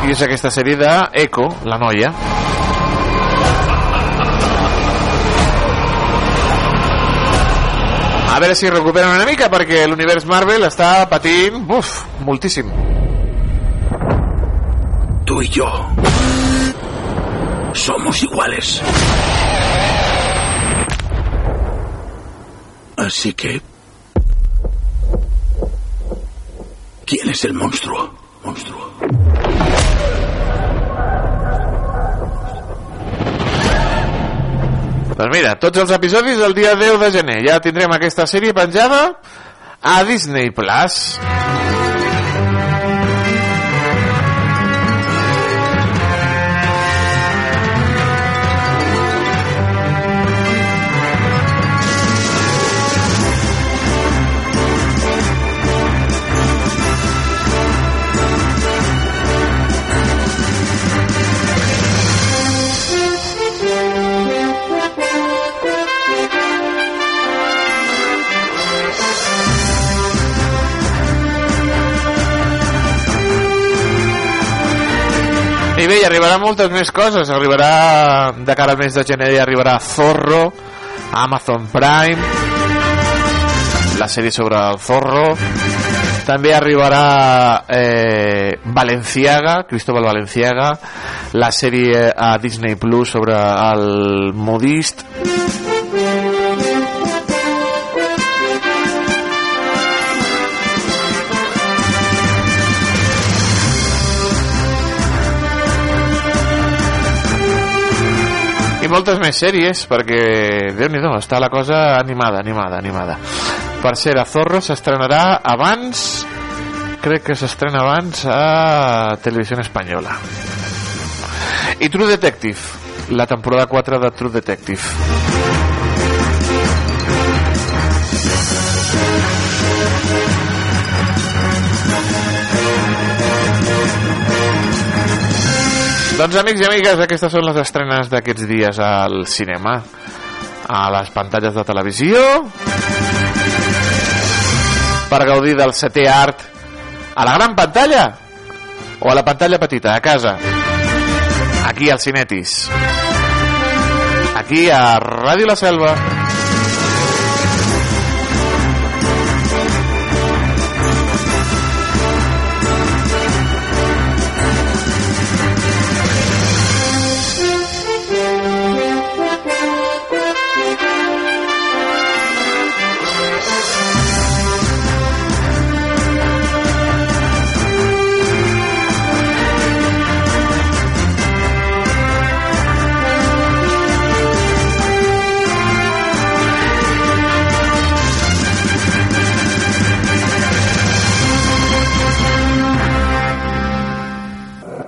I és aquesta sèrie de Echo, la noia. A veure si recuperen una mica perquè l'univers Marvel està patint uf, moltíssim. Tú y yo somos iguales. Así que... ¿Quién es el monstruo? Monstruo. Doncs mira, tots els episodis el dia 10 de gener. Ja tindrem aquesta sèrie penjada a Disney Plus. Bé, i arribarà moltes més coses. Arribarà de cara al mes de gener, i arribarà Zorro, Amazon Prime, la sèrie sobre el Zorro. També arribarà eh, Valenciaga, Cristóbal Valenciaga, la sèrie a Disney Plus sobre el modist. Moltes més sèries perquè déu nhi està la cosa animada, animada, animada. Per ser a Zorro s'estrenarà abans crec que s'estrena abans a Televisió Espanyola i True Detective la temporada 4 de True Detective Doncs amics i amigues, aquestes són les estrenes d'aquests dies al cinema. A les pantalles de televisió. Per gaudir del setè art a la gran pantalla o a la pantalla petita, a casa. Aquí al Cinetis. Aquí a Ràdio La Selva.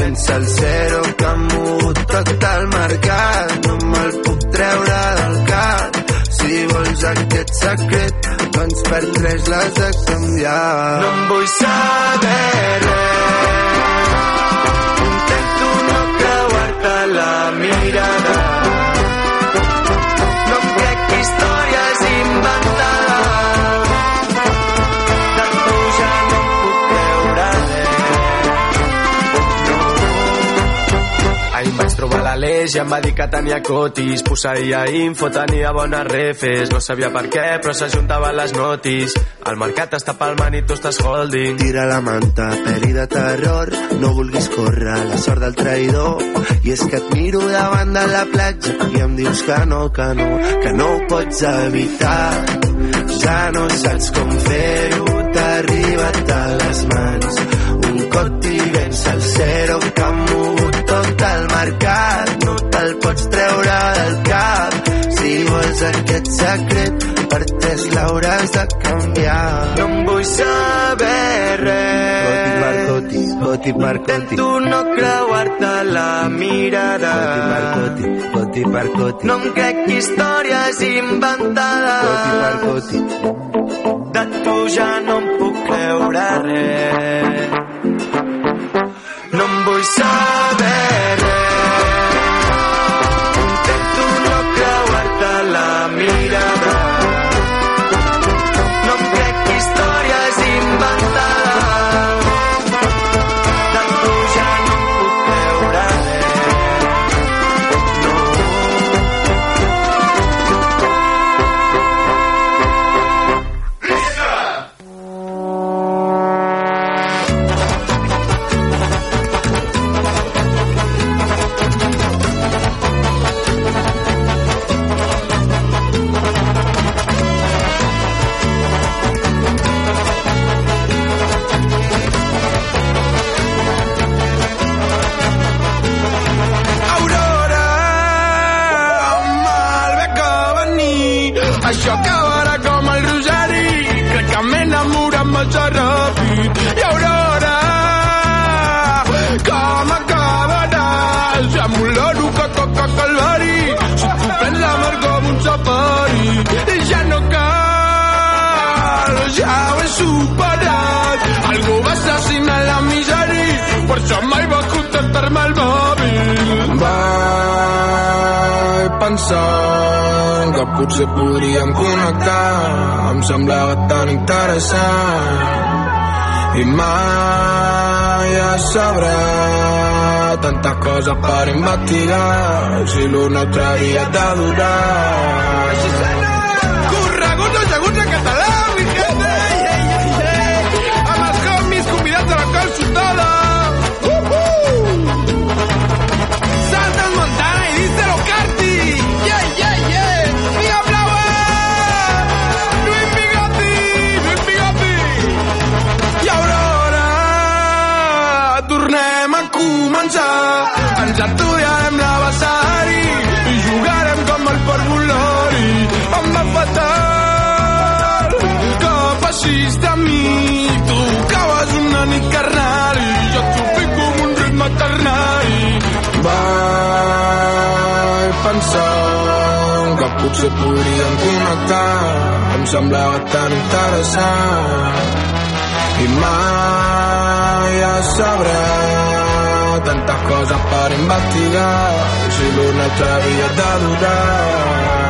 ben salsero que ha mogut tot el mercat. No me'l puc treure del cap. Si vols aquest secret, doncs per tres l'has de canviar. No em vull saber res. Intento no creuar-te la mirada. I em va dir que tenia cotis. Posseïa info, tenia bones refes. No sabia per què, però s'ajuntaven les notis. El mercat està palmant i tu estàs holding. Tira la manta, peli de terror, no vulguis córrer la sort del traïdor. I és que et miro davant de la platja i em dius que no, que no, que no ho pots evitar. Ja no saps com fer-ho, t'ha arribat a les mans. Un coti ben salsero que ha mogut tot el mercat. Te'l pots treure del cap. Si vols aquest secret, per tres l'hauràs de canviar. No em vull saber res. Coti per coti, coti per coti. Intento no creuar-te la mirada. Coti per coti, coti per coti. No em crec històries inventades. Coti per coti. De tu ja no em puc creure res. No em vull saber per investigar si l'un altre havia de durar. Potser podríem connectar. Em semblava tan interessant. I mai es sabrà tantes coses per investigar. Si l'un altre havia de durar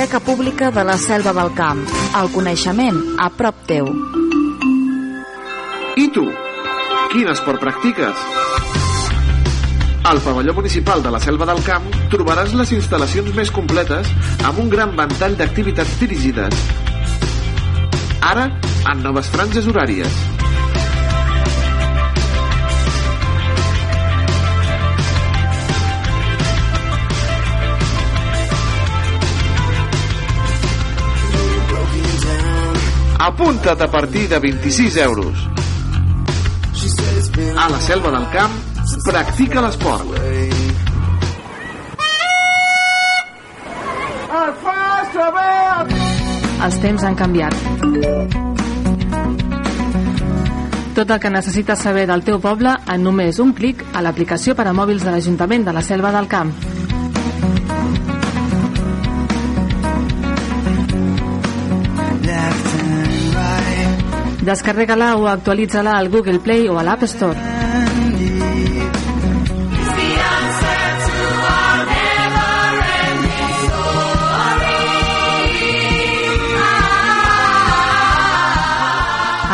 Biblioteca Pública de la Selva del Camp. El coneixement a prop teu. I tu? Quin esport practiques? Al pavelló municipal de la Selva del Camp trobaràs les instal·lacions més completes amb un gran ventall d'activitats dirigides. Ara, en noves franges horàries. Apunta't a partir de 26 euros. A la Selva del Camp, practica l'esport. Els temps han canviat. Tot el que necessites saber del teu poble en només un clic a l'aplicació per a mòbils de l'Ajuntament de la Selva del Camp. Descarrega-la o actualitza-la al Google Play o a l'App Store.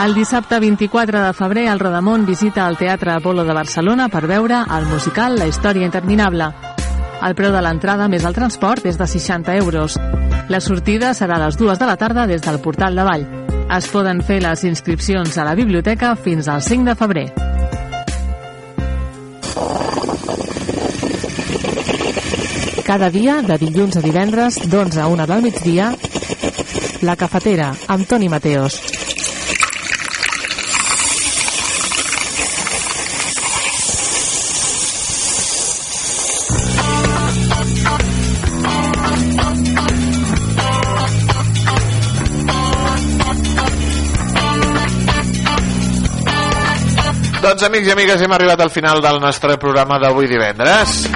El dissabte 24 de febrer, el Rodamont visita el Teatre Apolo de Barcelona per veure el musical La història interminable. El preu de l'entrada més el transport és de 60 euros. La sortida serà a les 2 de la tarda des del portal de Vall. Es poden fer les inscripcions a la biblioteca fins al 5 de febrer. Cada dia, de dilluns a divendres, d'11 a 1 del migdia, La Cafetera, amb Toni Mateos. Doncs amics i amigues, hem arribat al final del nostre programa d'avui divendres.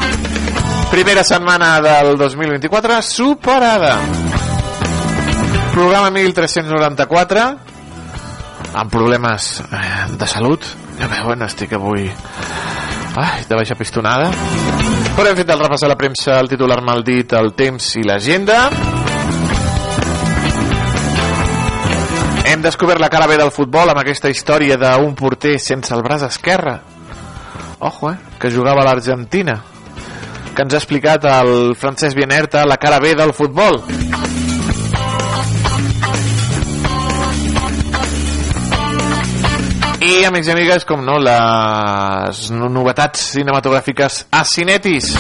Primera setmana del 2024 superada. Programa 1394 amb problemes eh, de salut. Ja veuen, estic avui ai, de baixa pistonada. Però hem fet el repàs a la premsa, el titular maldit, el temps i l'agenda. Hem descobert la cara B del futbol amb aquesta història d'un porter sense el braç esquerre. Ojo, eh? Que jugava a l'Argentina. Que ens ha explicat el Francesc Bienerta la cara B del futbol. I, amics i amigues, com no, les no- novetats cinematogràfiques a Cinetis.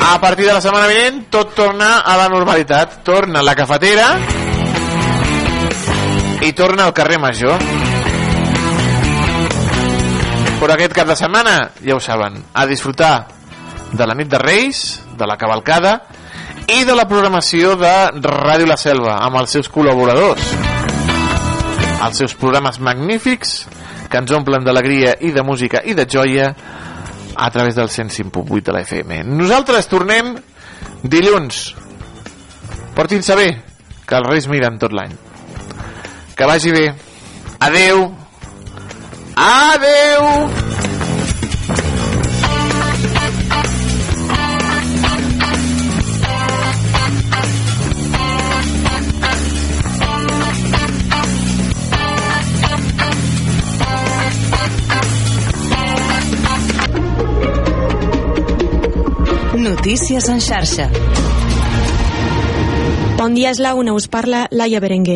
A partir de la setmana vinent, tot torna a la normalitat. Torna la cafetera i torna al carrer Major. Però aquest cap de setmana, ja ho saben, a disfrutar de la nit de Reis, de la cavalcada i de la programació de Ràdio La Selva amb els seus col·laboradors. Els seus programes magnífics que ens omplen d'alegria i de música i de joia a través del 105.8 de la FM. Nosaltres tornem dilluns. Portin-se bé, que els Reis miren tot l'any. Que vagi bé. Adeu. Adeu. Notícies en xarxa. Bon dia, és la una. Us parla Laia Berenguer.